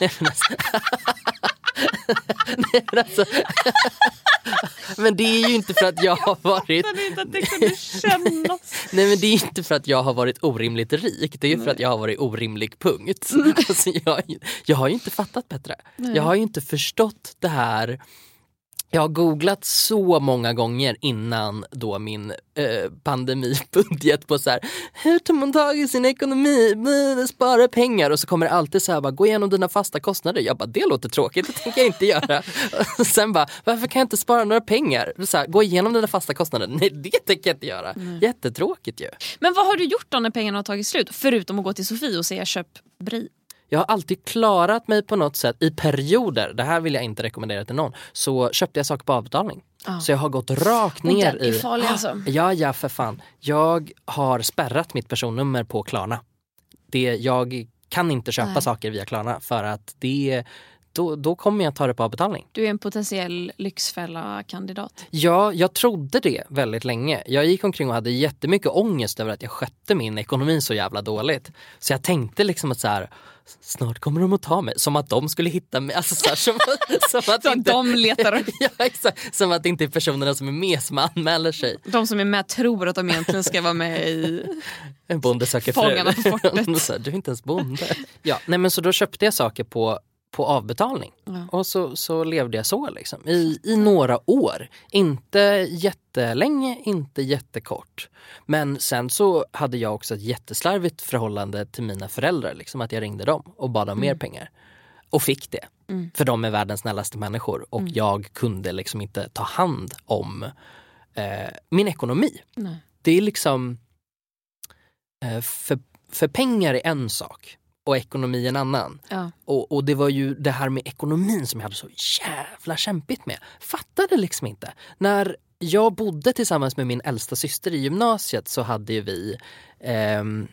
[SPEAKER 2] Nej, men alltså... Men, det är ju inte för att jag har varit
[SPEAKER 1] Jag inte att det kunde kännas.
[SPEAKER 2] Nej men det är inte för att jag har varit orimligt rik, det är ju för att jag har varit orimlig punkt. Alltså, jag, jag har ju inte fattat bättre. Jag har ju inte förstått det här. Jag har googlat så många gånger innan då min eh, pandemibudget på så här, hur tar man tag i sin ekonomi, spara pengar och så kommer det alltid så här, bara, gå igenom dina fasta kostnader. Jag bara, det låter tråkigt, det tänker jag inte göra. Sen bara, varför kan jag inte spara några pengar? Så här, gå igenom dina fasta kostnader. Nej, det tänker jag inte göra. Jättetråkigt ju.
[SPEAKER 1] Men vad har du gjort då när pengarna har tagit slut? Förutom att gå till Sofie och säga köp Brie.
[SPEAKER 2] Jag har alltid klarat mig på något sätt i perioder, det här vill jag inte rekommendera till någon, så köpte jag saker på avbetalning.
[SPEAKER 1] Ja.
[SPEAKER 2] Så jag har gått rakt ner i...
[SPEAKER 1] farlig alltså.
[SPEAKER 2] Ja, ja för fan. Jag har spärrat mitt personnummer på Klarna. Det, jag kan inte köpa
[SPEAKER 1] Nej.
[SPEAKER 2] saker via Klarna för att det, då, då kommer jag ta det på avbetalning.
[SPEAKER 1] Du är en potentiell Lyxfälla-kandidat.
[SPEAKER 2] Ja, jag trodde det väldigt länge. Jag gick omkring och hade jättemycket ångest över att jag skötte min ekonomi så jävla dåligt. Så jag tänkte liksom att så här, snart kommer de att ta mig. Som att de skulle hitta mig. Alltså så här, som, som att
[SPEAKER 1] Så
[SPEAKER 2] inte,
[SPEAKER 1] de letar
[SPEAKER 2] ja, exakt. Som att det inte är personerna som är med som anmäler sig.
[SPEAKER 1] De som är med tror att de egentligen ska vara med i...
[SPEAKER 2] En bonde söker
[SPEAKER 1] Fångarna på
[SPEAKER 2] fru.
[SPEAKER 1] fortet.
[SPEAKER 2] Så här, du är inte ens bonde. Ja, nej, men så då köpte jag saker på, på avbetalning. Och så, så levde jag så liksom. I, i några år. Inte jättelänge, inte jättekort. Men sen så hade jag också ett jätteslarvigt förhållande till mina föräldrar. Liksom, att jag ringde dem och bad om mer pengar. Och fick det. För de är världens snällaste människor. Och jag kunde liksom inte ta hand om eh, min ekonomi.
[SPEAKER 1] Nej.
[SPEAKER 2] Det är liksom eh, för, för pengar är en sak och ekonomi en annan.
[SPEAKER 1] Ja.
[SPEAKER 2] Och, och det var ju det här med ekonomin som jag hade så jävla kämpigt med. Fattade liksom inte. När jag bodde tillsammans med min äldsta syster i gymnasiet så hade ju vi ehm,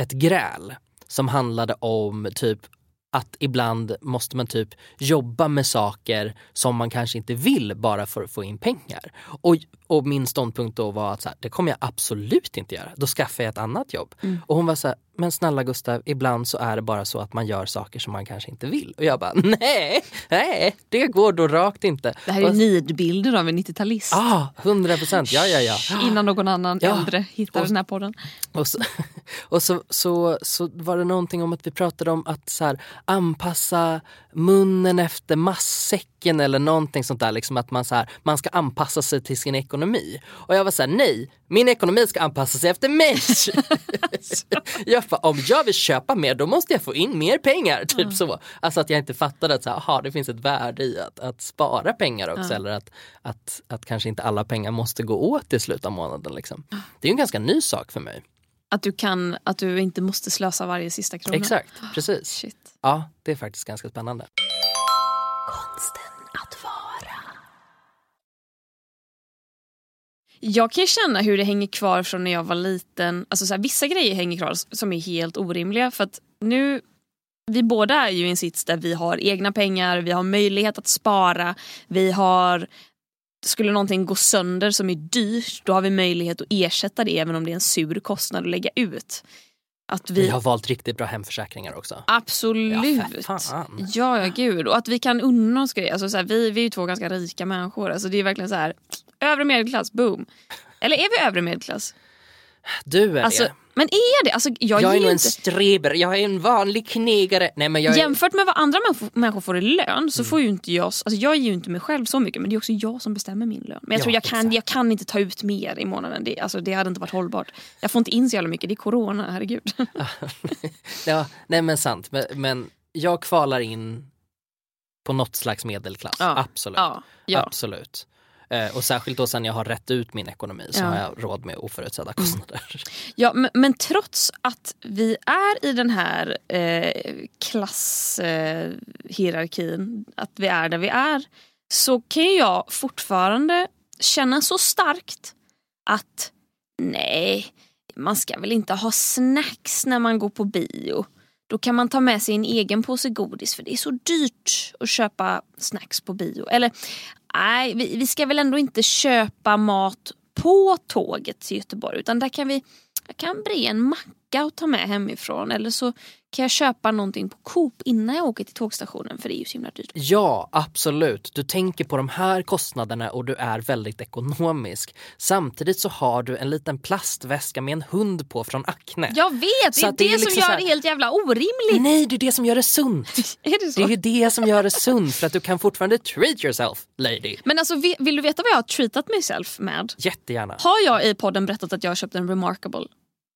[SPEAKER 2] ett gräl som handlade om typ att ibland måste man typ jobba med saker som man kanske inte vill bara för att få in pengar. Och, och min ståndpunkt då var att så här, det kommer jag absolut inte göra. Då skaffar jag ett annat jobb. Och hon var så här, men snälla Gustav, ibland så är det bara så att man gör saker som man kanske inte vill. Och jag bara, nej, nej, det går då rakt inte.
[SPEAKER 1] Det här är
[SPEAKER 2] Och-
[SPEAKER 1] nidbilden av en 90-talist.
[SPEAKER 2] Ah, 100 procent, ja ja ja.
[SPEAKER 1] Innan någon annan
[SPEAKER 2] Ja.
[SPEAKER 1] äldre hittar
[SPEAKER 2] Och-
[SPEAKER 1] den här podden.
[SPEAKER 2] Och, så, och så, så, så var det någonting om att vi pratade om att så här, anpassa munnen efter massäcken eller någonting sånt där. Liksom att man, så här, man ska anpassa sig till sin ekonomi. Och jag var så här, nej, min ekonomi ska anpassa sig efter mig. jag bara, om jag vill köpa mer då måste jag få in mer pengar. Typ så. Alltså att jag inte fattade att så här, aha, det finns ett värde i att, att spara pengar också. Eller att, att, att kanske inte alla pengar måste gå åt i slutet av månaden. Liksom. Det är ju en ganska ny sak för mig.
[SPEAKER 1] Att du, kan, att du inte måste slösa varje sista krona.
[SPEAKER 2] Exakt, precis.
[SPEAKER 1] Shit.
[SPEAKER 2] Ja, det är faktiskt ganska spännande.
[SPEAKER 1] Jag kan ju känna hur det hänger kvar från när jag var liten. Alltså så här, vissa grejer hänger kvar som är helt orimliga. För att nu, vi båda är ju i en sits där vi har egna pengar, vi har möjlighet att spara, vi har skulle någonting gå sönder som är dyrt, då har vi möjlighet att ersätta det även om det är en sur kostnad att lägga ut. Att vi,
[SPEAKER 2] Vi har valt riktigt bra hemförsäkringar också.
[SPEAKER 1] Absolut.
[SPEAKER 2] Ja,
[SPEAKER 1] ja gud. Och att vi kan unna oss grejer. Alltså, så här, vi, vi är ju två ganska rika människor. Alltså, det är verkligen så här, övre medelklass, boom. Eller är vi övre medelklass?
[SPEAKER 2] Du är
[SPEAKER 1] Alltså,
[SPEAKER 2] det.
[SPEAKER 1] Men är det? Alltså, jag,
[SPEAKER 2] Jag är nog en
[SPEAKER 1] inte...
[SPEAKER 2] streber, jag är en vanlig knegare. Nej, men jag är...
[SPEAKER 1] Jämfört med vad andra människor, får i lön så får ju inte jag... Alltså jag ger ju inte mig själv så mycket men det är också jag som bestämmer min lön. Men jag
[SPEAKER 2] Ja,
[SPEAKER 1] tror jag kan, jag kan inte ta ut mer i månaden. Det, alltså, det hade inte varit hållbart. Jag får inte in så jävla mycket, det är corona, herregud.
[SPEAKER 2] ja, nej men sant. Men, men jag kvalar in på något slags medelklass.
[SPEAKER 1] Ja.
[SPEAKER 2] Absolut.
[SPEAKER 1] ja, ja.
[SPEAKER 2] Absolut. Eh, och särskilt då sen jag har rätt ut min ekonomi så
[SPEAKER 1] Ja.
[SPEAKER 2] har jag råd med oförutsedda kostnader.
[SPEAKER 1] Ja, men, men trots att vi är i den här eh, klasshierarkin, att vi är där vi är, så kan jag fortfarande känna så starkt att nej, man ska väl inte ha snacks när man går på bio. Då kan man ta med sig en egen påse godis för det är så dyrt att köpa snacks på bio. Eller nej, vi, vi ska väl ändå inte köpa mat på tåget till Göteborg utan där kan vi jag kan bre en macka och ta med hemifrån eller så kan jag köpa någonting på Coop innan jag åker till tågstationen för det är ju så himla dyrt.
[SPEAKER 2] Ja, absolut. Du tänker på de här kostnaderna och du är väldigt ekonomisk. Samtidigt så har du en liten plastväska med en hund på från Acne.
[SPEAKER 1] Jag vet, det
[SPEAKER 2] Så
[SPEAKER 1] är
[SPEAKER 2] att
[SPEAKER 1] det,
[SPEAKER 2] det är
[SPEAKER 1] som
[SPEAKER 2] liksom
[SPEAKER 1] gör
[SPEAKER 2] så här-
[SPEAKER 1] det helt jävla orimligt.
[SPEAKER 2] Nej, det är det som gör det sunt.
[SPEAKER 1] Är det så?
[SPEAKER 2] Det är ju det som gör det sunt för att du kan fortfarande treat yourself, lady.
[SPEAKER 1] Men alltså vill, du veta vad jag har treatat myself med?
[SPEAKER 2] Jättegärna.
[SPEAKER 1] Har jag i podden berättat att jag har köpt en Remarkable?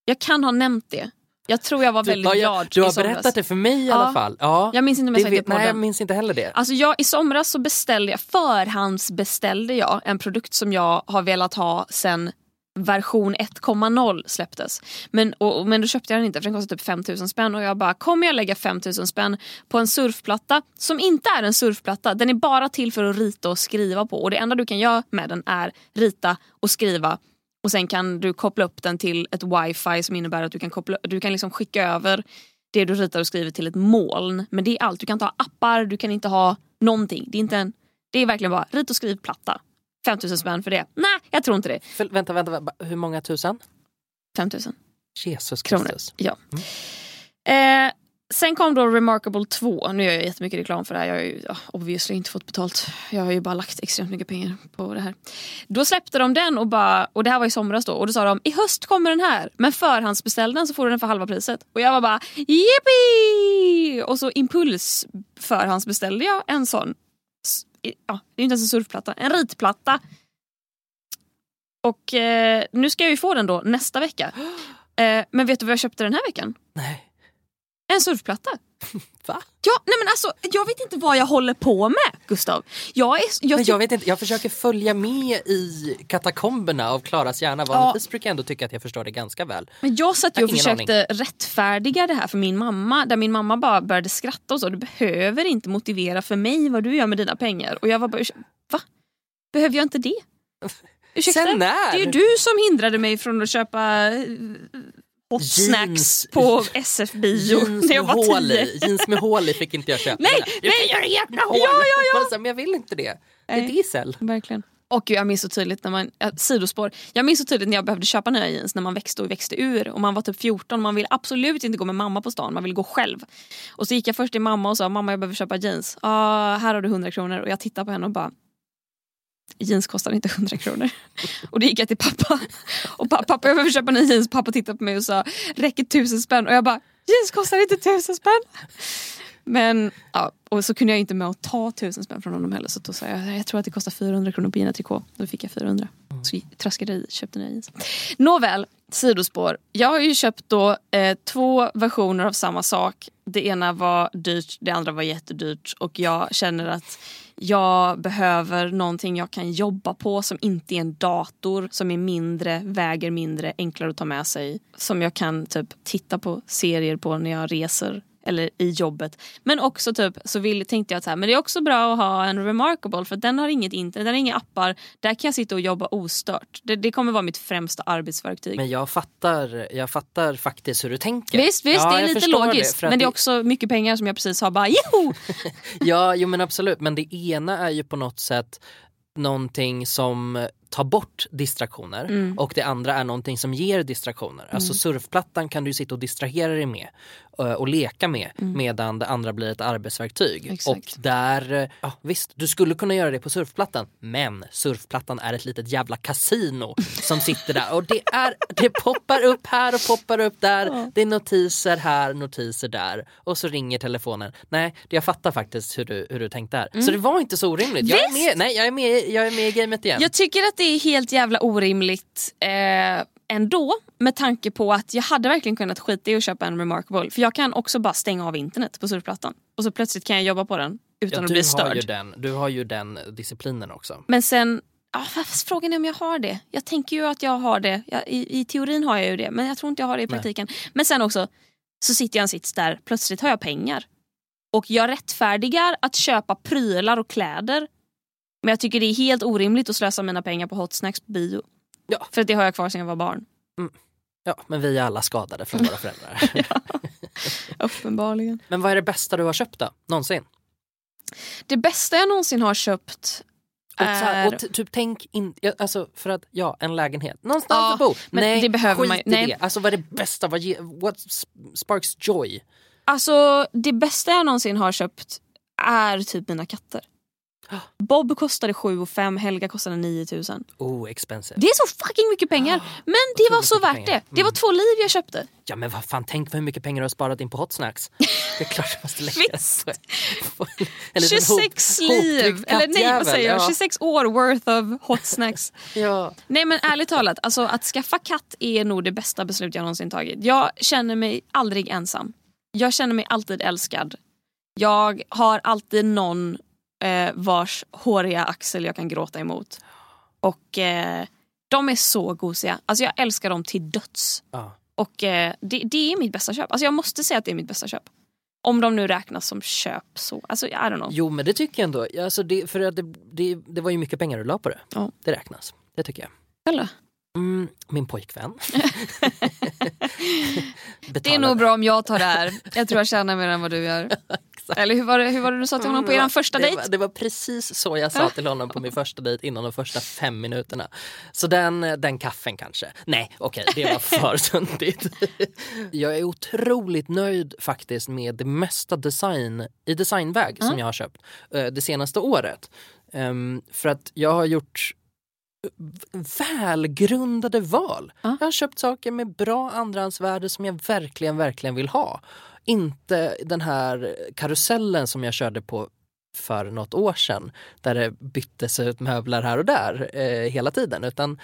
[SPEAKER 1] Jag kan ha nämnt det. Jag tror jag var
[SPEAKER 2] Du,
[SPEAKER 1] väldigt glad
[SPEAKER 2] jag, du har berättat det för mig i alla
[SPEAKER 1] Ja.
[SPEAKER 2] fall. Ja.
[SPEAKER 1] Jag minns inte om jag sagt det
[SPEAKER 2] vet- Nej, jag minns inte heller det.
[SPEAKER 1] Alltså jag, I somras så beställde jag, förhandsbeställde jag en produkt som jag har velat ha sen version 1.0 släpptes. Men, och- men då köpte jag den inte för den kostade typ 5000 spänn och jag bara kommer jag lägga 5000 spänn på en surfplatta som inte är en surfplatta. Den är bara till för att rita och skriva på och det enda du kan göra med den är rita och skriva och sen kan du koppla upp den till ett wifi som innebär att du kan, koppla, du kan liksom skicka över det du ritar och skriver till ett moln. Men det är allt. Du kan inte ha appar, du kan inte ha någonting. Det är, inte en, det är verkligen bara rit och skrivplatta. 5000 spänn för det. Nej, jag tror inte det.
[SPEAKER 2] För, vänta, vänta, vänta, hur många tusen?
[SPEAKER 1] 5000
[SPEAKER 2] Jesus
[SPEAKER 1] kronor.
[SPEAKER 2] Kristus.
[SPEAKER 1] Ja. Eh, sen kom då Remarkable 2. Nu gör jag jättemycket reklam för det här. Jag har ju ja, obviously inte fått betalt. Jag har ju bara lagt extremt mycket pengar på det här. Då släppte de den och bara, och det här var i somras då. Och då sa de i höst kommer den här. Men förhandsbeställ den så får du den för halva priset. Och jag var bara yippee! Och så impuls förhandsbeställde jag en sån. Ja, det är inte ens en surfplatta. En ritplatta. Och eh, nu ska jag ju få den då nästa vecka. Eh, men vet du vad jag köpte den här veckan?
[SPEAKER 2] Nej.
[SPEAKER 1] En surfplatta.
[SPEAKER 2] Va?
[SPEAKER 1] Ja, nej men alltså, jag vet inte vad jag håller på med Gustav. Jag, är, jag,
[SPEAKER 2] Men jag vet inte, jag försöker följa med i katakomberna av Klaras hjärna.
[SPEAKER 1] Ja.
[SPEAKER 2] Vanligtvis brukar jag ändå tycka att jag förstår det ganska väl.
[SPEAKER 1] men jag satt ju och försökte rättfärdiga det här för min mamma. Där min mamma bara började skratta och så. Du behöver inte motivera för mig vad du gör med dina pengar. Och jag var bara, "Ursä- va? Behöver jag inte det? Ursäkta?
[SPEAKER 2] Sen när?
[SPEAKER 1] Det är ju du som hindrade mig från att köpa hot
[SPEAKER 2] Jeans.
[SPEAKER 1] snacks på SF-bio när jag
[SPEAKER 2] med,
[SPEAKER 1] var
[SPEAKER 2] hål
[SPEAKER 1] tio.
[SPEAKER 2] i, jeans med hål i fick inte jag köpa.
[SPEAKER 1] Nej,
[SPEAKER 2] du
[SPEAKER 1] nej.
[SPEAKER 2] kan göra egna hål!
[SPEAKER 1] Ja, ja, ja.
[SPEAKER 2] Bara så här, Men jag vill inte det. Det är
[SPEAKER 1] Nej.
[SPEAKER 2] diesel.
[SPEAKER 1] Verkligen. Och jag minns så tydligt när man, ja, sidospår. Jag minns så tydligt när jag behövde köpa nya jeans när man växte och växte ur. Och man var typ 14 man ville absolut inte gå med mamma på stan, man ville gå själv. Och så gick jag först till mamma och sa mamma jag behöver köpa jeans. Ah, här har du 100 kronor. Och jag tittade på henne och bara jeans kostar inte 100 kronor. Och då gick jag till pappa. Och pa- pappa jag behöver köpa nya jeans. Pappa tittade på mig och sa räcker tusen spänn. Och jag bara jeans kostar inte tusen spänn. Men ja, och så kunde jag inte med att ta tusen spänn från honom heller. Så då sa jag jag tror att det kostar 400 kronor på Gina Tricot. Då fick jag 400. Så gick- traskade jag i köpte nya jeans. Nåväl, sidospår. Jag har ju köpt då eh, två versioner av samma sak. Det ena var dyrt, det andra var jättedyrt. Och jag känner att jag behöver någonting jag kan jobba på som inte är en dator, som är mindre, väger mindre, enklare att ta med sig. Som jag kan typ titta på serier på när jag reser eller i jobbet. Men också typ så vill, tänkte jag att så här, men det är också bra att ha en Remarkable för den har inget internet, den har inga appar. Där kan jag sitta och jobba ostört. Det, det kommer vara mitt främsta arbetsverktyg.
[SPEAKER 2] Men jag fattar, jag fattar faktiskt hur du tänker.
[SPEAKER 1] Visst, visst
[SPEAKER 2] Ja,
[SPEAKER 1] det är lite logiskt.
[SPEAKER 2] att
[SPEAKER 1] men det är också mycket pengar som jag precis har bara joho!
[SPEAKER 2] Ja, jo men absolut. Men det ena är ju på något sätt någonting som tar bort distraktioner
[SPEAKER 1] Mm.
[SPEAKER 2] och det andra är någonting som ger distraktioner. Alltså surfplattan kan du sitta och distrahera dig med och leka med medan det andra blir ett arbetsverktyg.
[SPEAKER 1] Mm. Exakt.
[SPEAKER 2] Och där, eh, ja, visst du skulle kunna göra det på surfplattan men surfplattan är ett litet jävla kasino som sitter där och det, är, det poppar upp här och poppar upp där. Det är notiser här, notiser där och så ringer telefonen. Nej, jag fattar faktiskt hur du, hur du tänkte här. Så det var inte så orimligt. Jag är,
[SPEAKER 1] Mm.
[SPEAKER 2] Med, nej, jag, är med, jag är med i gamet igen.
[SPEAKER 1] Jag tycker att det är helt jävla orimligt eh, ändå med tanke på att jag hade verkligen kunnat skita i att köpa en Remarkable för jag kan också bara stänga av internet på surfplattan och så plötsligt kan jag jobba på den utan
[SPEAKER 2] Ja,
[SPEAKER 1] att
[SPEAKER 2] du,
[SPEAKER 1] bli
[SPEAKER 2] har ju
[SPEAKER 1] störd.
[SPEAKER 2] den, du har ju den disciplinen också.
[SPEAKER 1] Men sen, ja, fast frågan är om jag har det. Jag tänker ju att jag har det. Jag, i, I teorin har jag ju det men jag tror inte jag har det i
[SPEAKER 2] Nej.
[SPEAKER 1] praktiken. Men sen också så sitter jag en sits där, plötsligt har jag pengar. Och jag rättfärdigar att köpa prylar och kläder. Men jag tycker det är helt orimligt att slösa mina pengar på hot snacks på bio.
[SPEAKER 2] Ja.
[SPEAKER 1] För att det har jag kvar sedan jag var barn.
[SPEAKER 2] Ja, men vi är alla skadade från våra föräldrar.
[SPEAKER 1] Uppenbarligen.
[SPEAKER 2] men vad är det bästa du har köpt då? Någonsin?
[SPEAKER 1] Det bästa jag någonsin har köpt
[SPEAKER 2] Och, här,
[SPEAKER 1] är...
[SPEAKER 2] och typ tänk in, ja, alltså för att ja, en lägenhet. Någonstans
[SPEAKER 1] Ja,
[SPEAKER 2] att bo.
[SPEAKER 1] men
[SPEAKER 2] nej,
[SPEAKER 1] det behöver
[SPEAKER 2] skit
[SPEAKER 1] man-
[SPEAKER 2] i
[SPEAKER 1] nej.
[SPEAKER 2] det. Alltså vad är det bästa? Vad what sparks joy?
[SPEAKER 1] Alltså det bästa jag någonsin har köpt är typ mina katter. Bob kostade 7 och 5, Helga kostade 9000.
[SPEAKER 2] Oh, expensive.
[SPEAKER 1] Det är så fucking mycket pengar. Men det var så värt
[SPEAKER 2] pengar.
[SPEAKER 1] det. Det var två liv jag köpte.
[SPEAKER 2] Ja men vad fan, tänk hur mycket pengar du har sparat in på hot snacks. Det är klart du måste lägga på liten
[SPEAKER 1] 26
[SPEAKER 2] hop-
[SPEAKER 1] liv, eller nej vad säger jag,
[SPEAKER 2] Ja.
[SPEAKER 1] 26 år worth of hot snacks.
[SPEAKER 2] Ja.
[SPEAKER 1] nej men ärligt talat, alltså, att skaffa katt är nog det bästa beslut jag någonsin tagit. Jag känner mig aldrig ensam. Jag känner mig alltid älskad. Jag har alltid någon eh, vars håriga axel jag kan gråta emot. Och eh, de är så gosiga. Alltså jag älskar dem till döds.
[SPEAKER 2] Ja.
[SPEAKER 1] Och eh, det, det är mitt bästa köp. Alltså jag måste säga att det är mitt bästa köp. Om de nu räknas som köp så. Alltså I don't know.
[SPEAKER 2] Jo men det tycker jag ändå. Alltså, det, för att det, det, det var ju mycket pengar du la på det.
[SPEAKER 1] Ja.
[SPEAKER 2] Det räknas. Det tycker jag.
[SPEAKER 1] Eller?
[SPEAKER 2] Mm, min pojkvän.
[SPEAKER 1] Det är nog bra om jag tar det här. Jag tror jag tjänar mer än vad du gör. Eller hur var, det, hur var det du sa till honom på er första
[SPEAKER 2] det
[SPEAKER 1] dejt?
[SPEAKER 2] Var, det var precis så jag sa till honom på min första dejt innan de första fem minuterna. Så den, den kaffen kanske. Nej, okej, det var för söndigt. Jag är otroligt nöjd faktiskt med det mesta design i designväg som jag har köpt eh, det senaste året. Ehm, för att jag har gjort välgrundade val.
[SPEAKER 1] Ja.
[SPEAKER 2] Jag har köpt saker med bra andrahandsvärde som jag verkligen, verkligen vill ha. Inte den här karusellen som jag körde på för något år sedan där det byttes ut möbler här och där eh, hela tiden. Utan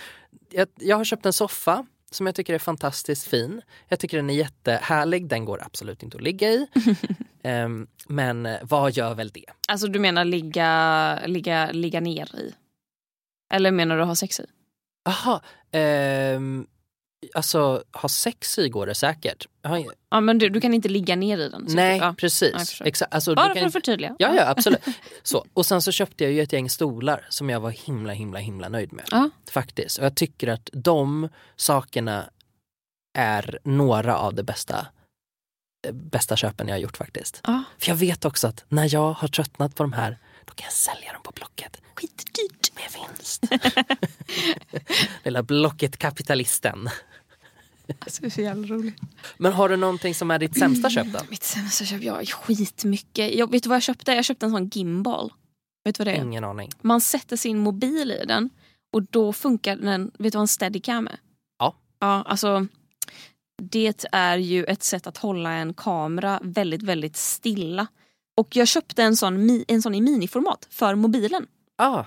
[SPEAKER 2] jag, jag har köpt en soffa som jag tycker är fantastiskt fin. Jag tycker den är jättehärlig. Den går absolut inte att ligga i. Ehm, men vad gör väl det?
[SPEAKER 1] Alltså du menar ligga, ligga, ligga ner i? Eller menar du ha sex i?
[SPEAKER 2] Aha, ehm, alltså ha sex i går det säkert. Har
[SPEAKER 1] Ja men du, du kan inte ligga ner i den?
[SPEAKER 2] Nej,
[SPEAKER 1] ja.
[SPEAKER 2] precis. Exakt. Alltså,
[SPEAKER 1] Bara
[SPEAKER 2] kan
[SPEAKER 1] för att förtydliga.
[SPEAKER 2] Ja, ja absolut. Så, och sen så köpte jag ju ett gäng stolar som jag var himla himla himla nöjd med.
[SPEAKER 1] Ja.
[SPEAKER 2] Faktiskt. Och jag tycker att de sakerna är några av de bästa, eh, bästa köpen jag har gjort faktiskt.
[SPEAKER 1] Ja.
[SPEAKER 2] För jag vet också att när jag har tröttnat på de här, då kan jag sälja dem på Blocket.
[SPEAKER 1] Skitdyrt.
[SPEAKER 2] Med vinst. Lilla Blocket-kapitalisten.
[SPEAKER 1] Alltså, det är så jävla roligt.
[SPEAKER 2] Men har du någonting som är ditt sämsta köp då?
[SPEAKER 1] Mitt sämsta köp, jag skitmycket. Jag, vet du vad jag köpte? Jag köpte en sån gimbal. Vet du vad det är?
[SPEAKER 2] Ingen aning.
[SPEAKER 1] Man sätter sin mobil i den och då funkar den. Vet du vad en steadicam är?
[SPEAKER 2] Ja.
[SPEAKER 1] Ja, alltså det är ju ett sätt att hålla en kamera väldigt, väldigt stilla. Och jag köpte en sån, en sån i miniformat för mobilen.
[SPEAKER 2] Ah,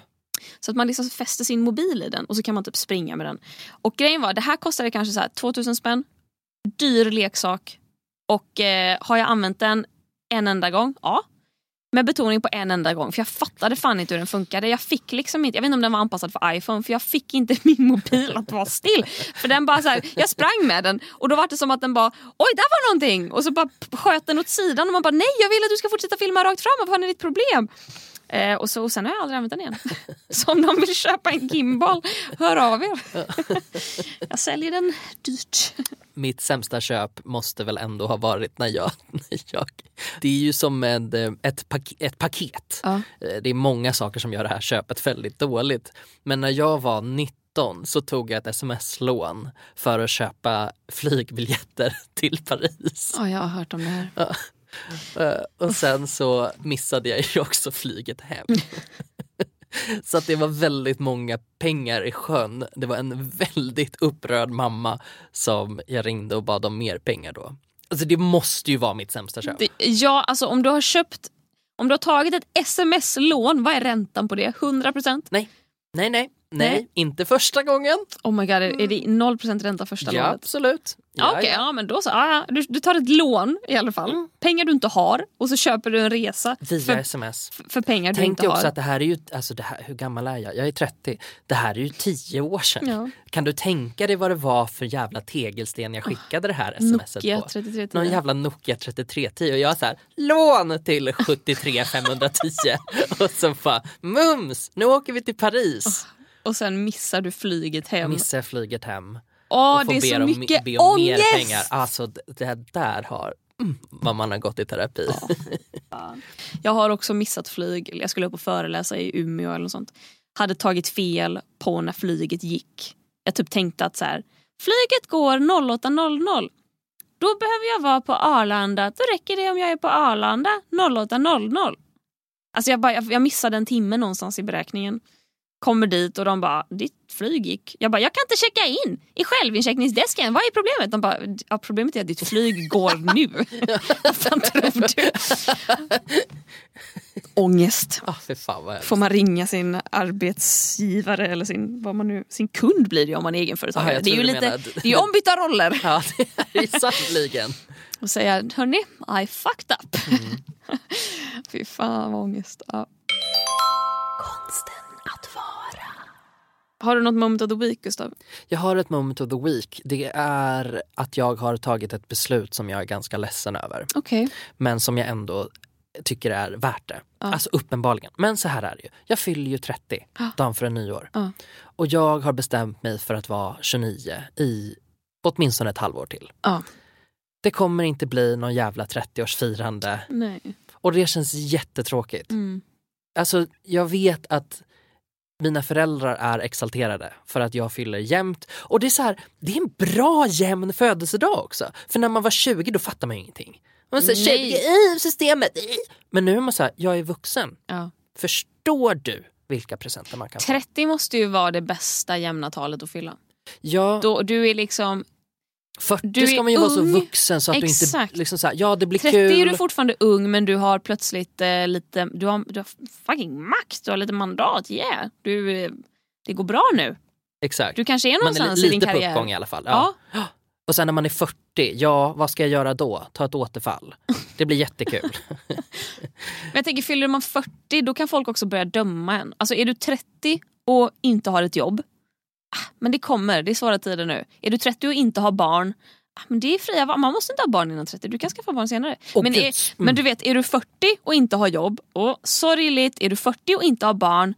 [SPEAKER 1] så att man liksom fäster sin mobil i den och så kan man typ springa med den. Och grejen var, det här kostade kanske så här 2000 spänn. Dyr leksak. Och eh, har jag använt den en enda gång? Ja. Med betoning på en enda gång för jag fattade fan inte hur den funkade. Jag fick liksom inte, jag vet inte om den var anpassad för iPhone för jag fick inte min mobil att vara still. För den bara så här, jag sprang med den och då var det som att den bara oj där var någonting och så bara sköt den åt sidan och man bara nej jag vill att du ska fortsätta filma rakt fram, vad fan är ditt problem? Eh, och, så, och sen har jag aldrig använt den igen. Så om någon vill köpa en gimbal, hör av er. Jag säljer den dyrt.
[SPEAKER 2] mitt sämsta köp måste väl ändå ha varit när jag... När jag det är ju som med eh, ett, pak, ett paket.
[SPEAKER 1] Ja.
[SPEAKER 2] Eh, Det är många saker som gör det här köpet väldigt dåligt. Men när jag var 19 så tog jag ett sms-lån för att köpa flygbiljetter till Paris.
[SPEAKER 1] Ja, jag har hört om det här.
[SPEAKER 2] Eh, Och sen så missade jag ju också flyget hem. Så att det var väldigt många pengar i sjön. Det var en väldigt upprörd mamma som jag ringde och bad om mer pengar då. Alltså det måste ju vara mitt sämsta köp.
[SPEAKER 1] Det, ja, alltså om du har köpt om du har tagit ett sms-lån, vad är räntan på det? 100%?
[SPEAKER 2] Nej, nej, nej, nej,
[SPEAKER 1] Nej.
[SPEAKER 2] inte första gången.
[SPEAKER 1] Oh my god, är är det 0% ränta första
[SPEAKER 2] Ja,
[SPEAKER 1] lånet?
[SPEAKER 2] absolut.
[SPEAKER 1] Ja, Okej, ja men då så. Ja, ja. Du, du tar ett lån i alla fall. Pengar du inte har och så köper du en resa
[SPEAKER 2] Via
[SPEAKER 1] för,
[SPEAKER 2] sms.
[SPEAKER 1] för pengar du
[SPEAKER 2] Tänk
[SPEAKER 1] inte
[SPEAKER 2] dig också
[SPEAKER 1] har.
[SPEAKER 2] att det här är ju, alltså det här, hur gammal är jag? Jag är 30. Det här är ju 10 år sedan.
[SPEAKER 1] Ja.
[SPEAKER 2] Kan du tänka dig vad det var för jävla tegelsten jag skickade det här smset
[SPEAKER 1] Nokia
[SPEAKER 2] på?
[SPEAKER 1] 3310.
[SPEAKER 2] Någon jävla Nokia 3310 och jag så här, lån till 73 510 och så bara mums, nu åker vi till Paris.
[SPEAKER 1] Och sen missar du flyget hem.
[SPEAKER 2] Missar flyget hem
[SPEAKER 1] Åh,
[SPEAKER 2] och får
[SPEAKER 1] det är
[SPEAKER 2] be
[SPEAKER 1] så
[SPEAKER 2] om,
[SPEAKER 1] mycket
[SPEAKER 2] be om mer
[SPEAKER 1] ångest!
[SPEAKER 2] pengar. Alltså det där har, mm, vad man har gått i terapi.
[SPEAKER 1] Jag har också missat flyg. Jag skulle upp och föreläsa i Umeå eller något sånt. Hade tagit fel på när flyget gick. Jag typ tänkte att så här, flyget går 08.00. Då behöver jag vara på Arlanda. Då räcker det om jag är på Arlanda 08.00. Alltså jag, bara, jag, jag missade en timme någonstans i beräkningen. Kommer dit och de bara, ditt flyg gick. Jag bara, jag kan inte checka in i självincheckningsdesken. Vad är problemet? De bara, ja, problemet är att ditt flyg går nu. Vad fan tror du? Ångest.
[SPEAKER 2] Ah, för fan vad
[SPEAKER 1] Får man ringa sin arbetsgivare eller sin, vad man nu, sin kund blir det ju om man är egenföretagare.
[SPEAKER 2] Ah,
[SPEAKER 1] det är ju lite,
[SPEAKER 2] menar-
[SPEAKER 1] det är ombytta roller.
[SPEAKER 2] Ja, det är sannerligen.
[SPEAKER 1] Och säga, hörni, I fucked up.
[SPEAKER 2] Mm.
[SPEAKER 1] Fy fan vad ångest. Ja.
[SPEAKER 3] Konsten.
[SPEAKER 1] Har du något moment of the week Gustav?
[SPEAKER 2] Jag har ett moment of the week. Det är att jag har tagit ett beslut som jag är ganska ledsen över.
[SPEAKER 1] Okej.
[SPEAKER 2] Men som jag ändå tycker är värt det. Alltså uppenbarligen. Men så här är det ju. Jag fyller ju 30 dagen före nyår.
[SPEAKER 1] Ja.
[SPEAKER 2] Och jag har bestämt mig för att vara 29 i åtminstone ett halvår till.
[SPEAKER 1] Ja.
[SPEAKER 2] Det kommer inte bli någon jävla 30-årsfirande.
[SPEAKER 1] Nej.
[SPEAKER 2] Och det känns jättetråkigt.
[SPEAKER 1] Mm.
[SPEAKER 2] Alltså jag vet att mina föräldrar är exalterade för att jag fyller jämnt. Och det är så här, det är en bra jämn födelsedag också. För när man var 20 då fattar man ju ingenting. Man säger
[SPEAKER 1] Nej.
[SPEAKER 2] 20, i systemet. i." Men nu är man så här, jag är vuxen.
[SPEAKER 1] Ja.
[SPEAKER 2] Förstår du vilka presenter man kan få?
[SPEAKER 1] 30 måste ju vara det bästa jämna talet att fylla.
[SPEAKER 2] Ja,
[SPEAKER 1] Då, du är liksom
[SPEAKER 2] 40
[SPEAKER 1] du
[SPEAKER 2] ska man ju vara så
[SPEAKER 1] ung.
[SPEAKER 2] vuxen så att du
[SPEAKER 1] Exakt.
[SPEAKER 2] inte liksom så här, ja det blir
[SPEAKER 1] 30
[SPEAKER 2] kul.
[SPEAKER 1] är du fortfarande ung men du har plötsligt eh, lite, du har, du har fucking makt, du har lite mandat, yeah. Du, eh, det går bra nu.
[SPEAKER 2] Exakt.
[SPEAKER 1] Du kanske är
[SPEAKER 2] man är
[SPEAKER 1] någonstans
[SPEAKER 2] li-
[SPEAKER 1] i din
[SPEAKER 2] lite på
[SPEAKER 1] karriär.
[SPEAKER 2] uppgång i alla fall. Ja.
[SPEAKER 1] Ja.
[SPEAKER 2] Och sen när man är 40, ja vad ska jag göra då? Ta ett återfall. Det blir jättekul.
[SPEAKER 1] Men jag tänker, fyller man 40 då kan folk också börja döma en. Alltså är du 30 och inte har ett jobb, men det kommer, det är svåra tider nu. Är du 30 och inte har barn, ah, men det är fria. Man måste inte ha barn innan 30, du kan skaffa barn senare.
[SPEAKER 2] Åh,
[SPEAKER 1] men, är,
[SPEAKER 2] Mm.
[SPEAKER 1] men du vet, är du 40 och inte har jobb, och sorgligt, är du 40 och inte har barn,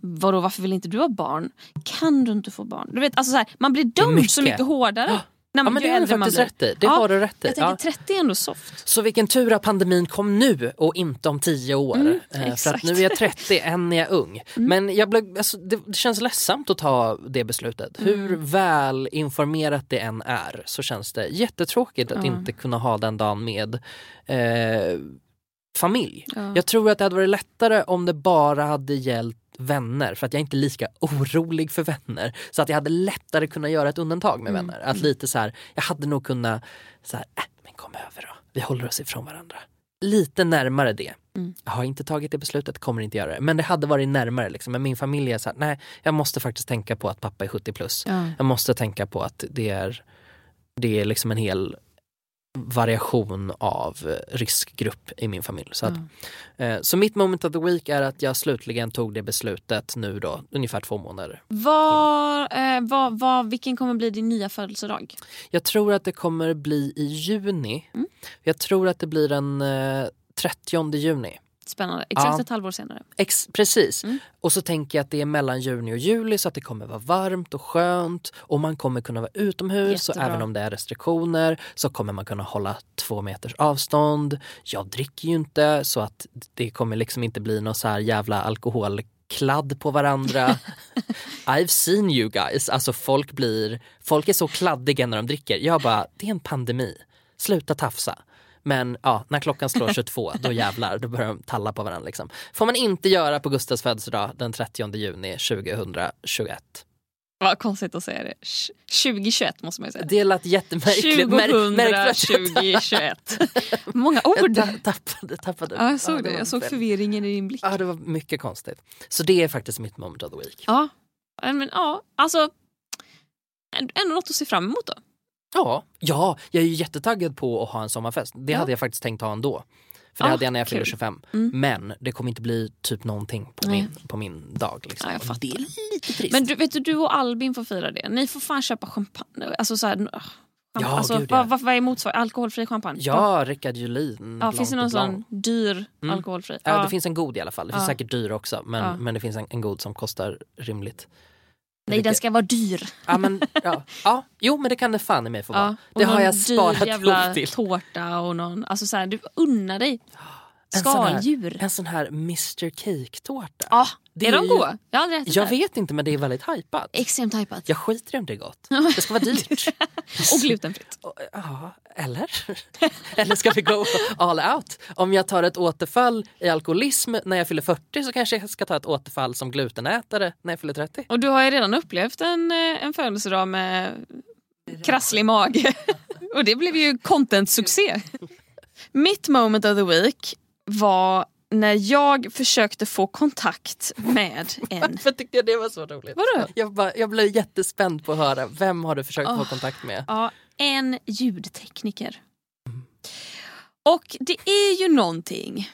[SPEAKER 1] Vadå varför vill inte du ha barn? Kan du inte få barn? Du vet, alltså så här, man blir dömd
[SPEAKER 2] mycket.
[SPEAKER 1] så mycket hårdare. När
[SPEAKER 2] Ja men det har du faktiskt rätt i. Det
[SPEAKER 1] Ja,
[SPEAKER 2] har du rätt i.
[SPEAKER 1] Jag tänker
[SPEAKER 2] Ja.
[SPEAKER 1] 30 är ändå soft.
[SPEAKER 2] Så vilken tur att pandemin kom nu och inte om 10 år.
[SPEAKER 1] Mm,
[SPEAKER 2] Eh, för att nu är jag 30, än är jag ung. Men jag blev, alltså, det, det känns ledsamt att ta det beslutet.
[SPEAKER 1] Mm.
[SPEAKER 2] Hur väl informerat det än är så känns det jättetråkigt att inte kunna ha den dagen med eh, familj.
[SPEAKER 1] Ja.
[SPEAKER 2] Jag tror att det hade varit lättare om det bara hade gällt vänner för att jag är inte lika orolig för vänner. Så att jag hade lättare kunnat göra ett undantag med
[SPEAKER 1] Mm.
[SPEAKER 2] vänner. Att lite så här, jag hade nog kunnat, så här, äh, men kom över då, vi håller oss ifrån varandra. Lite närmare det.
[SPEAKER 1] Mm.
[SPEAKER 2] Jag har inte tagit det beslutet, kommer inte göra det. Men det hade varit närmare liksom. Men min familj är så här, nej jag måste faktiskt tänka på att pappa är 70 plus.
[SPEAKER 1] Ja.
[SPEAKER 2] Jag måste tänka på att det är, det är liksom en hel variation av eh, riskgrupp i min familj. Så, att, eh, så mitt moment of the week är att jag slutligen tog det beslutet nu då, ungefär två månader.
[SPEAKER 1] Var, eh, var, var, vilken kommer bli din nya födelsedag?
[SPEAKER 2] Jag tror att det kommer bli i juni.
[SPEAKER 1] Mm.
[SPEAKER 2] Jag tror att det blir den eh, 30 juni.
[SPEAKER 1] Spännande. Exakt
[SPEAKER 2] Ja.
[SPEAKER 1] ett halvår senare.
[SPEAKER 2] Ex- precis.
[SPEAKER 1] Mm.
[SPEAKER 2] Och så tänker jag att det är mellan juni och juli så att det kommer vara varmt och skönt och man kommer kunna vara utomhus och
[SPEAKER 1] Jättebra.
[SPEAKER 2] även om det är restriktioner så kommer man kunna hålla två meters avstånd. Jag dricker ju inte så att det kommer liksom inte bli någon så här jävla alkoholkladd på varandra. I've seen you guys. Alltså folk blir, folk är så kladdiga när de dricker. Jag bara, det är en pandemi. Sluta tafsa. Men ja, när klockan slår 22, då jävlar, då börjar de talla på varandra. Liksom. får man inte göra på Gustavs födelsedag den 30 juni 2021.
[SPEAKER 1] Vad konstigt att säga det. Tj- 2021 måste man ju säga.
[SPEAKER 2] Det lät jättemärkligt. Mär- märkligt att jag
[SPEAKER 1] 2021. Många
[SPEAKER 2] Jag
[SPEAKER 1] ord.
[SPEAKER 2] ta- tappade, tappade.
[SPEAKER 1] Ja, jag såg det.
[SPEAKER 2] var
[SPEAKER 1] Jag såg förvirringen i din blick.
[SPEAKER 2] Ja, det var mycket konstigt. Så det är faktiskt mitt moment of the week.
[SPEAKER 1] Ja, men ja, alltså. Ändå något att se fram emot då.
[SPEAKER 2] Ja, ja, jag är ju jättetaggad på att ha en sommarfest. Det
[SPEAKER 1] Ja.
[SPEAKER 2] hade jag faktiskt tänkt ha ändå. För det
[SPEAKER 1] Ja,
[SPEAKER 2] hade jag när jag
[SPEAKER 1] kul.
[SPEAKER 2] 25.
[SPEAKER 1] Mm.
[SPEAKER 2] Men det kommer inte bli typ någonting på,
[SPEAKER 1] Nej.
[SPEAKER 2] min, på min dag. Liksom.
[SPEAKER 1] Ja,
[SPEAKER 2] det är lite trist.
[SPEAKER 1] Men du, vet du, du och Albin får fira det. Ni får fan köpa champagne. Alltså så här, ah,
[SPEAKER 2] Ja,
[SPEAKER 1] alltså,
[SPEAKER 2] gud, ja.
[SPEAKER 1] vad, vad, är motsvarande? Alkoholfri champagne?
[SPEAKER 2] Ja, Rickard Julin.
[SPEAKER 1] ja finns det någon sån dyr
[SPEAKER 2] Mm.
[SPEAKER 1] alkoholfri?
[SPEAKER 2] Ja, det finns en god i alla fall. Det finns
[SPEAKER 1] Ja.
[SPEAKER 2] säkert dyr också. Men,
[SPEAKER 1] Ja.
[SPEAKER 2] men det finns en, en god som kostar rimligt.
[SPEAKER 1] Nej, den ska vara dyr.
[SPEAKER 2] Ja, men, ja. ja, jo men det kan det fan i mig få
[SPEAKER 1] Ja,
[SPEAKER 2] vara.
[SPEAKER 1] och
[SPEAKER 2] Det har jag
[SPEAKER 1] dyr
[SPEAKER 2] sparat
[SPEAKER 1] jävla
[SPEAKER 2] ihop till.
[SPEAKER 1] tårta och någon, alltså så här, du unnar dig.
[SPEAKER 2] En sån här-
[SPEAKER 1] Skaldjur.
[SPEAKER 2] En sån här Mr Cake-tårta.
[SPEAKER 1] Ja,
[SPEAKER 2] Det
[SPEAKER 1] är
[SPEAKER 2] är
[SPEAKER 1] de goda? Jag har aldrig ätit
[SPEAKER 2] Jag vet inte men det är väldigt hypat.
[SPEAKER 1] Extremt hypat.
[SPEAKER 2] Jag skiter i om det är gott. Det ska vara dyrt.
[SPEAKER 1] Och glutenfritt.
[SPEAKER 2] Ja, eller? eller ska vi go all out? Om jag tar ett återfall i alkoholism när jag fyller 40 så kanske jag ska ta ett återfall som glutenätare när jag fyller 30.
[SPEAKER 1] Och du har ju redan upplevt en, eh, en födelsedag med krasslig mage. Och det blev ju content-succé. Mitt moment of the week var när jag försökte få kontakt med en...
[SPEAKER 2] Varför tyckte jag det var så roligt?
[SPEAKER 1] Vadå?
[SPEAKER 2] Jag, bara, jag blev jättespänd på att höra, vem har du försökt få
[SPEAKER 1] Åh.
[SPEAKER 2] kontakt med?
[SPEAKER 1] Ja, en ljudtekniker. Och det är ju någonting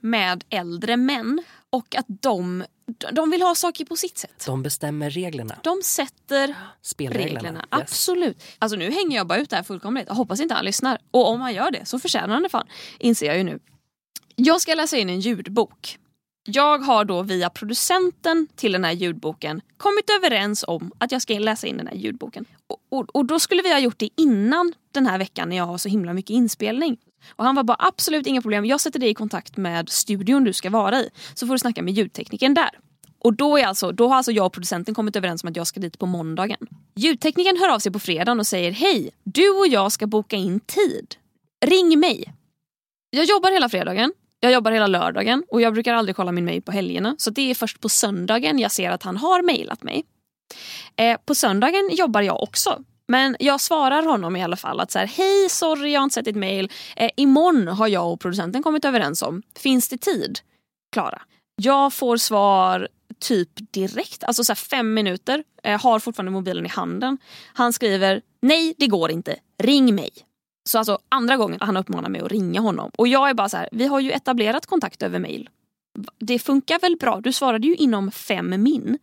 [SPEAKER 1] med äldre män och att de, de vill ha saker på sitt sätt.
[SPEAKER 2] De bestämmer reglerna,
[SPEAKER 1] De sätter
[SPEAKER 2] spelreglerna.
[SPEAKER 1] reglerna.
[SPEAKER 2] Yes.
[SPEAKER 1] Absolut. Alltså nu hänger jag bara ut det här fullkomligt. Jag hoppas inte han lyssnar. Och om han gör det så förtjänar han det fan. Inser jag ju nu. Jag ska läsa in en ljudbok. Jag har då via producenten till den här ljudboken kommit överens om att jag ska läsa in den här ljudboken. Och, och, och då skulle vi ha gjort det innan den här veckan när jag har så himla mycket inspelning. Och han var bara absolut inga problem, jag sätter dig i kontakt med studion du ska vara i. Så får du snacka med ljudteknikern där. Och då, är alltså, då har alltså jag och producenten kommit överens om att jag ska dit på måndagen. Ljudteknikern hör av sig på fredagen och säger hej, du och jag ska boka in tid. Ring mig. Jag jobbar hela fredagen, jag jobbar hela lördagen och jag brukar aldrig kolla min mail på helgerna. Så det är först på söndagen jag ser att han har mejlat mig. Eh, på söndagen jobbar jag också. Men jag svarar honom i alla fall att så här, hej sorry jag har inte sett ditt mail. Eh, imorgon har jag och producenten kommit överens om. Finns det tid? Klara. Jag får svar typ direkt, alltså så här fem minuter. Eh, har fortfarande mobilen i handen. Han skriver nej det går inte, ring mig. Så alltså andra gången han uppmanar mig att ringa honom. Och jag är bara så här, vi har ju etablerat kontakt över mail. Det funkar väl bra? Du svarade ju inom fem min.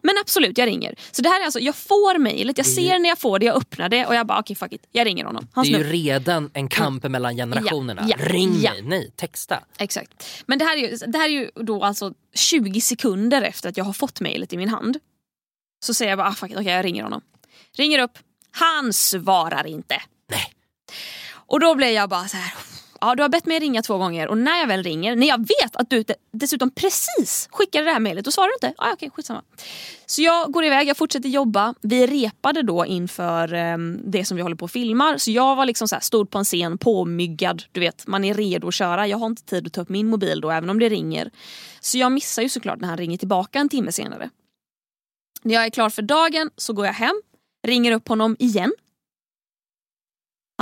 [SPEAKER 1] Men absolut, jag ringer. Så det här är alltså, jag får mejlet, jag ser när jag får det, jag öppnar det och jag bara okej okay, fuck it, jag ringer honom. Hans
[SPEAKER 2] det är ju
[SPEAKER 1] nummer.
[SPEAKER 2] redan en kamp mellan generationerna.
[SPEAKER 1] Ja, ja,
[SPEAKER 2] Ring
[SPEAKER 1] ja.
[SPEAKER 2] mig, nej texta.
[SPEAKER 1] Exakt. Men det här, är ju, det här är ju då alltså 20 sekunder efter att jag har fått mejlet i min hand. Så säger jag bara ah, fuck it, okej jag ringer honom. Ringer upp, han svarar inte. Och då blir jag bara så här. Ja, du har bett mig ringa två gånger och när jag väl ringer, när jag vet att du dessutom precis skickade det här mejlet, då svarar du inte. Ja, okej, skitsamma. Så jag går iväg, jag fortsätter jobba. Vi repade då inför eh, det som vi håller på och filmar. Så jag var liksom så här, stod på en scen, påmyggad. Du vet, man är redo att köra. Jag har inte tid att ta upp min mobil då, även om det ringer. Så jag missar ju såklart när han ringer tillbaka en timme senare. När jag är klar för dagen så går jag hem, ringer upp honom igen.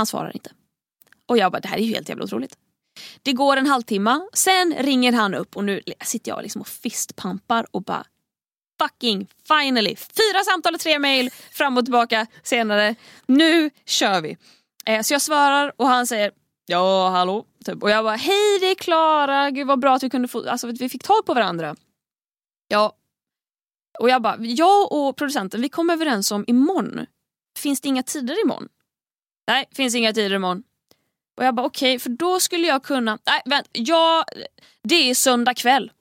[SPEAKER 1] Han svarar inte. Och jag bara, det här är ju helt jävla otroligt. Det går en halvtimme, sen ringer han upp och nu sitter jag liksom och fistpampar och bara fucking finally! Fyra samtal och tre mejl, fram och tillbaka senare. Nu kör vi! Eh, så jag svarar och han säger ja hallå. Typ. Och jag bara hej det är Klara, gud vad bra att vi kunde få, alltså att vi fick tag på varandra. Ja. Och jag bara, jag och producenten vi kom överens om imorgon. Finns det inga tider imorgon? Nej, finns inga tider imorgon. Och jag bara okej, okay, för då skulle jag kunna... Nej, vänta. Jag, det är söndag kväll.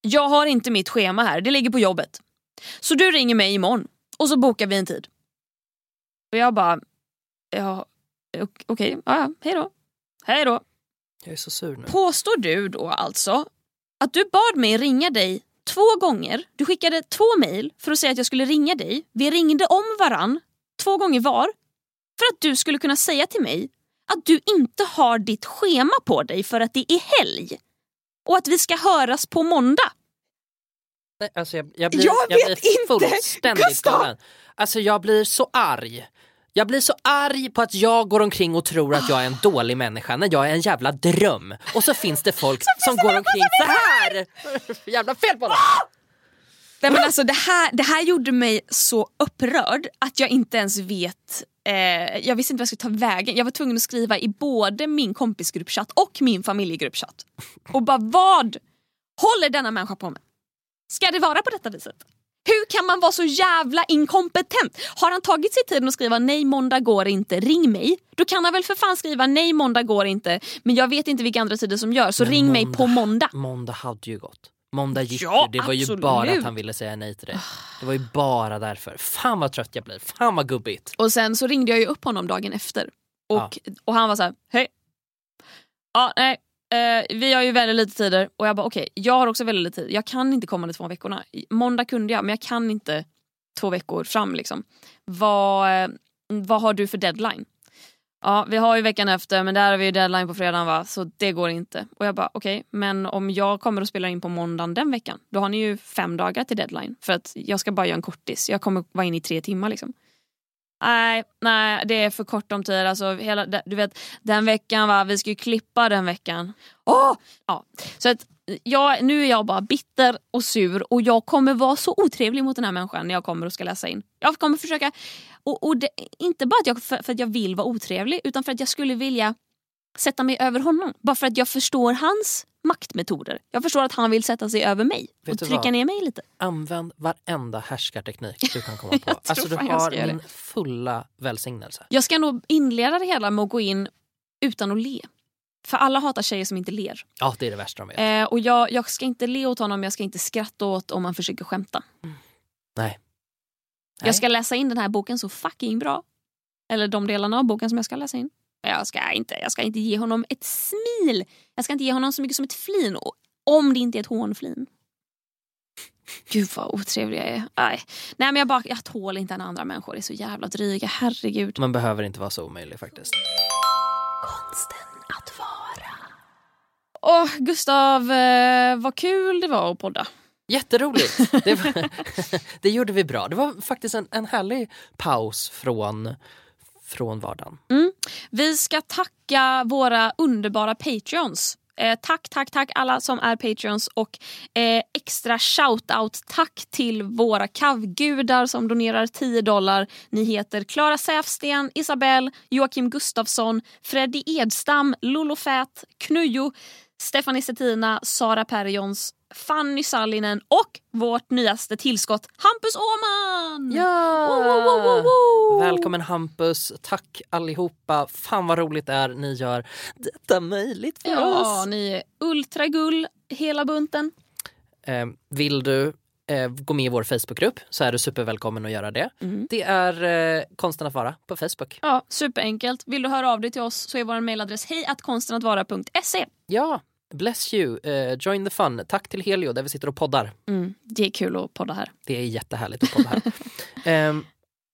[SPEAKER 1] Jag har inte mitt schema här, det ligger på jobbet. Så du ringer mig imorgon och så bokar vi en tid. Och jag bara... Ja, okej, okay, ja, hej då. Hej då.
[SPEAKER 2] Jag är så sur nu.
[SPEAKER 1] Påstår du då alltså att du bad mig ringa dig två gånger. Du skickade två mejl för att säga att jag skulle ringa dig. Vi ringde om varann två gånger var. För att du skulle kunna säga till mig att du inte har ditt schema på dig för att det är helg. Och att vi ska höras på måndag.
[SPEAKER 2] Nej, alltså jag, jag blir,
[SPEAKER 1] Jag
[SPEAKER 2] jag
[SPEAKER 1] vet
[SPEAKER 2] blir
[SPEAKER 1] inte,
[SPEAKER 2] fullständigt
[SPEAKER 1] Gustav!
[SPEAKER 2] galen. Alltså jag blir så arg. Jag blir så arg på att jag går omkring och tror att jag är en dålig människa när jag är en jävla dröm. Och så finns det folk som går omkring så här. Jävla fel på dem!
[SPEAKER 1] Nej, men alltså, det, här, det här gjorde mig så upprörd att jag inte ens vet eh, jag visste inte vad jag skulle ta vägen. Jag var tvungen att skriva i både min kompisgruppchatt och min familjegruppchatt. Och bara vad håller denna människa på med? Ska det vara på detta viset? Hur kan man vara så jävla inkompetent? Har han tagit sig tiden att skriva nej måndag går inte, ring mig. Då kan han väl för fan skriva nej måndag går inte men jag vet inte vilka andra tider som gör så
[SPEAKER 2] Men
[SPEAKER 1] ring mig på måndag.
[SPEAKER 2] Måndag hade ju gått. Måndag gick
[SPEAKER 1] Ja,
[SPEAKER 2] ju. Det var ju
[SPEAKER 1] absolut.
[SPEAKER 2] bara att han ville säga nej till dig. Det var ju bara därför. Fan vad trött jag blir. Fan vad gubbigt.
[SPEAKER 1] Och sen så ringde jag ju upp honom dagen efter. Och, och han var så här, hej. Ja, nej. Eh, vi har ju väldigt lite tider och jag bara okej, jag har också väldigt lite tid. Jag kan inte kommande två veckorna. Måndag kunde jag men jag kan inte två veckor fram liksom. Vad, eh, vad har du för deadline? Ja, vi har ju veckan efter men där har vi ju deadline på fredagen va, så det går inte. Och jag bara okej, men om jag kommer att spela in på måndagen den veckan, då har ni ju fem dagar till deadline. För att jag ska bara göra en kortis, jag kommer vara inne i tre timmar liksom. Nej, nej, det är för kort om tid. Alltså, hela, du vet, den veckan va, vi ska ju klippa den veckan. Åh! Ja. Så att jag, nu är jag bara bitter och sur och jag kommer vara så otrevlig mot den här människan när jag kommer och ska läsa in. Jag kommer försöka, och, och det, inte bara att jag, för, för att jag vill vara otrevlig utan för att jag skulle vilja sätta mig över honom. Bara för att jag förstår hans maktmetoder. Jag förstår att han vill sätta sig över mig
[SPEAKER 2] Vet
[SPEAKER 1] och trycka
[SPEAKER 2] vad?
[SPEAKER 1] ner mig lite.
[SPEAKER 2] Använd varenda härskarteknik du kan komma på. Alltså du har min fulla välsignelse.
[SPEAKER 1] Jag ska nog inleda det hela med att gå in utan att le. För alla hatar tjejer som inte ler.
[SPEAKER 2] Ja, det är det värsta de vet.
[SPEAKER 1] Eh, och jag, jag ska inte le åt honom, jag ska inte skratta åt om man försöker skämta.
[SPEAKER 2] Nej.
[SPEAKER 1] Jag ska läsa in den här boken så fucking bra. Eller de delarna av boken som jag ska läsa in. Jag ska inte, jag ska inte ge honom ett smil. Jag ska inte ge honom så mycket som ett flin. Och Om det inte är ett hånflin. Gud vad otrevlig jag är. Nej, Nej men jag, bara, jag tål inte när andra människor är så jävla dryga. Herregud.
[SPEAKER 2] Man behöver inte vara så omöjlig faktiskt.
[SPEAKER 1] Åh, Gustav, eh, vad kul det var att podda.
[SPEAKER 2] Jätteroligt! Det, var, det gjorde vi bra. Det var faktiskt en, en härlig paus från, från vardagen.
[SPEAKER 1] Vi ska tacka våra underbara patreons. Eh, tack, tack, tack alla som är patreons och eh, extra shout-out tack till våra kavgudar som donerar 10 dollar. Ni heter Klara Säfsten, Isabelle, Joakim Gustafsson, Freddy Edstam, Lolo Fät, Knujo, Stefanie Settina, Sara Perjons, Fanny Sallinen och vårt nyaste tillskott Hampus Åman!
[SPEAKER 2] Ja!
[SPEAKER 1] Wo, wo, wo, wo, wo!
[SPEAKER 2] Välkommen Hampus, tack allihopa. Fan vad roligt det är ni gör detta möjligt för
[SPEAKER 1] Ja,
[SPEAKER 2] oss.
[SPEAKER 1] ni är ultragull hela bunten.
[SPEAKER 2] Eh, vill du eh, gå med i vår Facebookgrupp så är du supervälkommen att göra det.
[SPEAKER 1] Mm.
[SPEAKER 2] Det är eh, konsten att vara på Facebook.
[SPEAKER 1] Ja, superenkelt. Vill du höra av dig till oss så är vår mejladress hejatkonstenatvara.se.
[SPEAKER 2] Ja, bless you, eh, join the fun. Tack till Helio där vi sitter och poddar.
[SPEAKER 1] Mm, det är kul att podda här.
[SPEAKER 2] Det är jättehärligt att podda här. Ehm,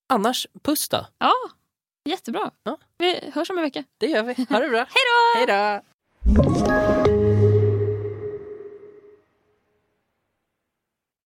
[SPEAKER 2] annars, puss då.
[SPEAKER 1] Ja, jättebra.
[SPEAKER 2] Ja.
[SPEAKER 1] Vi hörs om en vecka.
[SPEAKER 2] Det gör vi. Ha det bra. Hej då!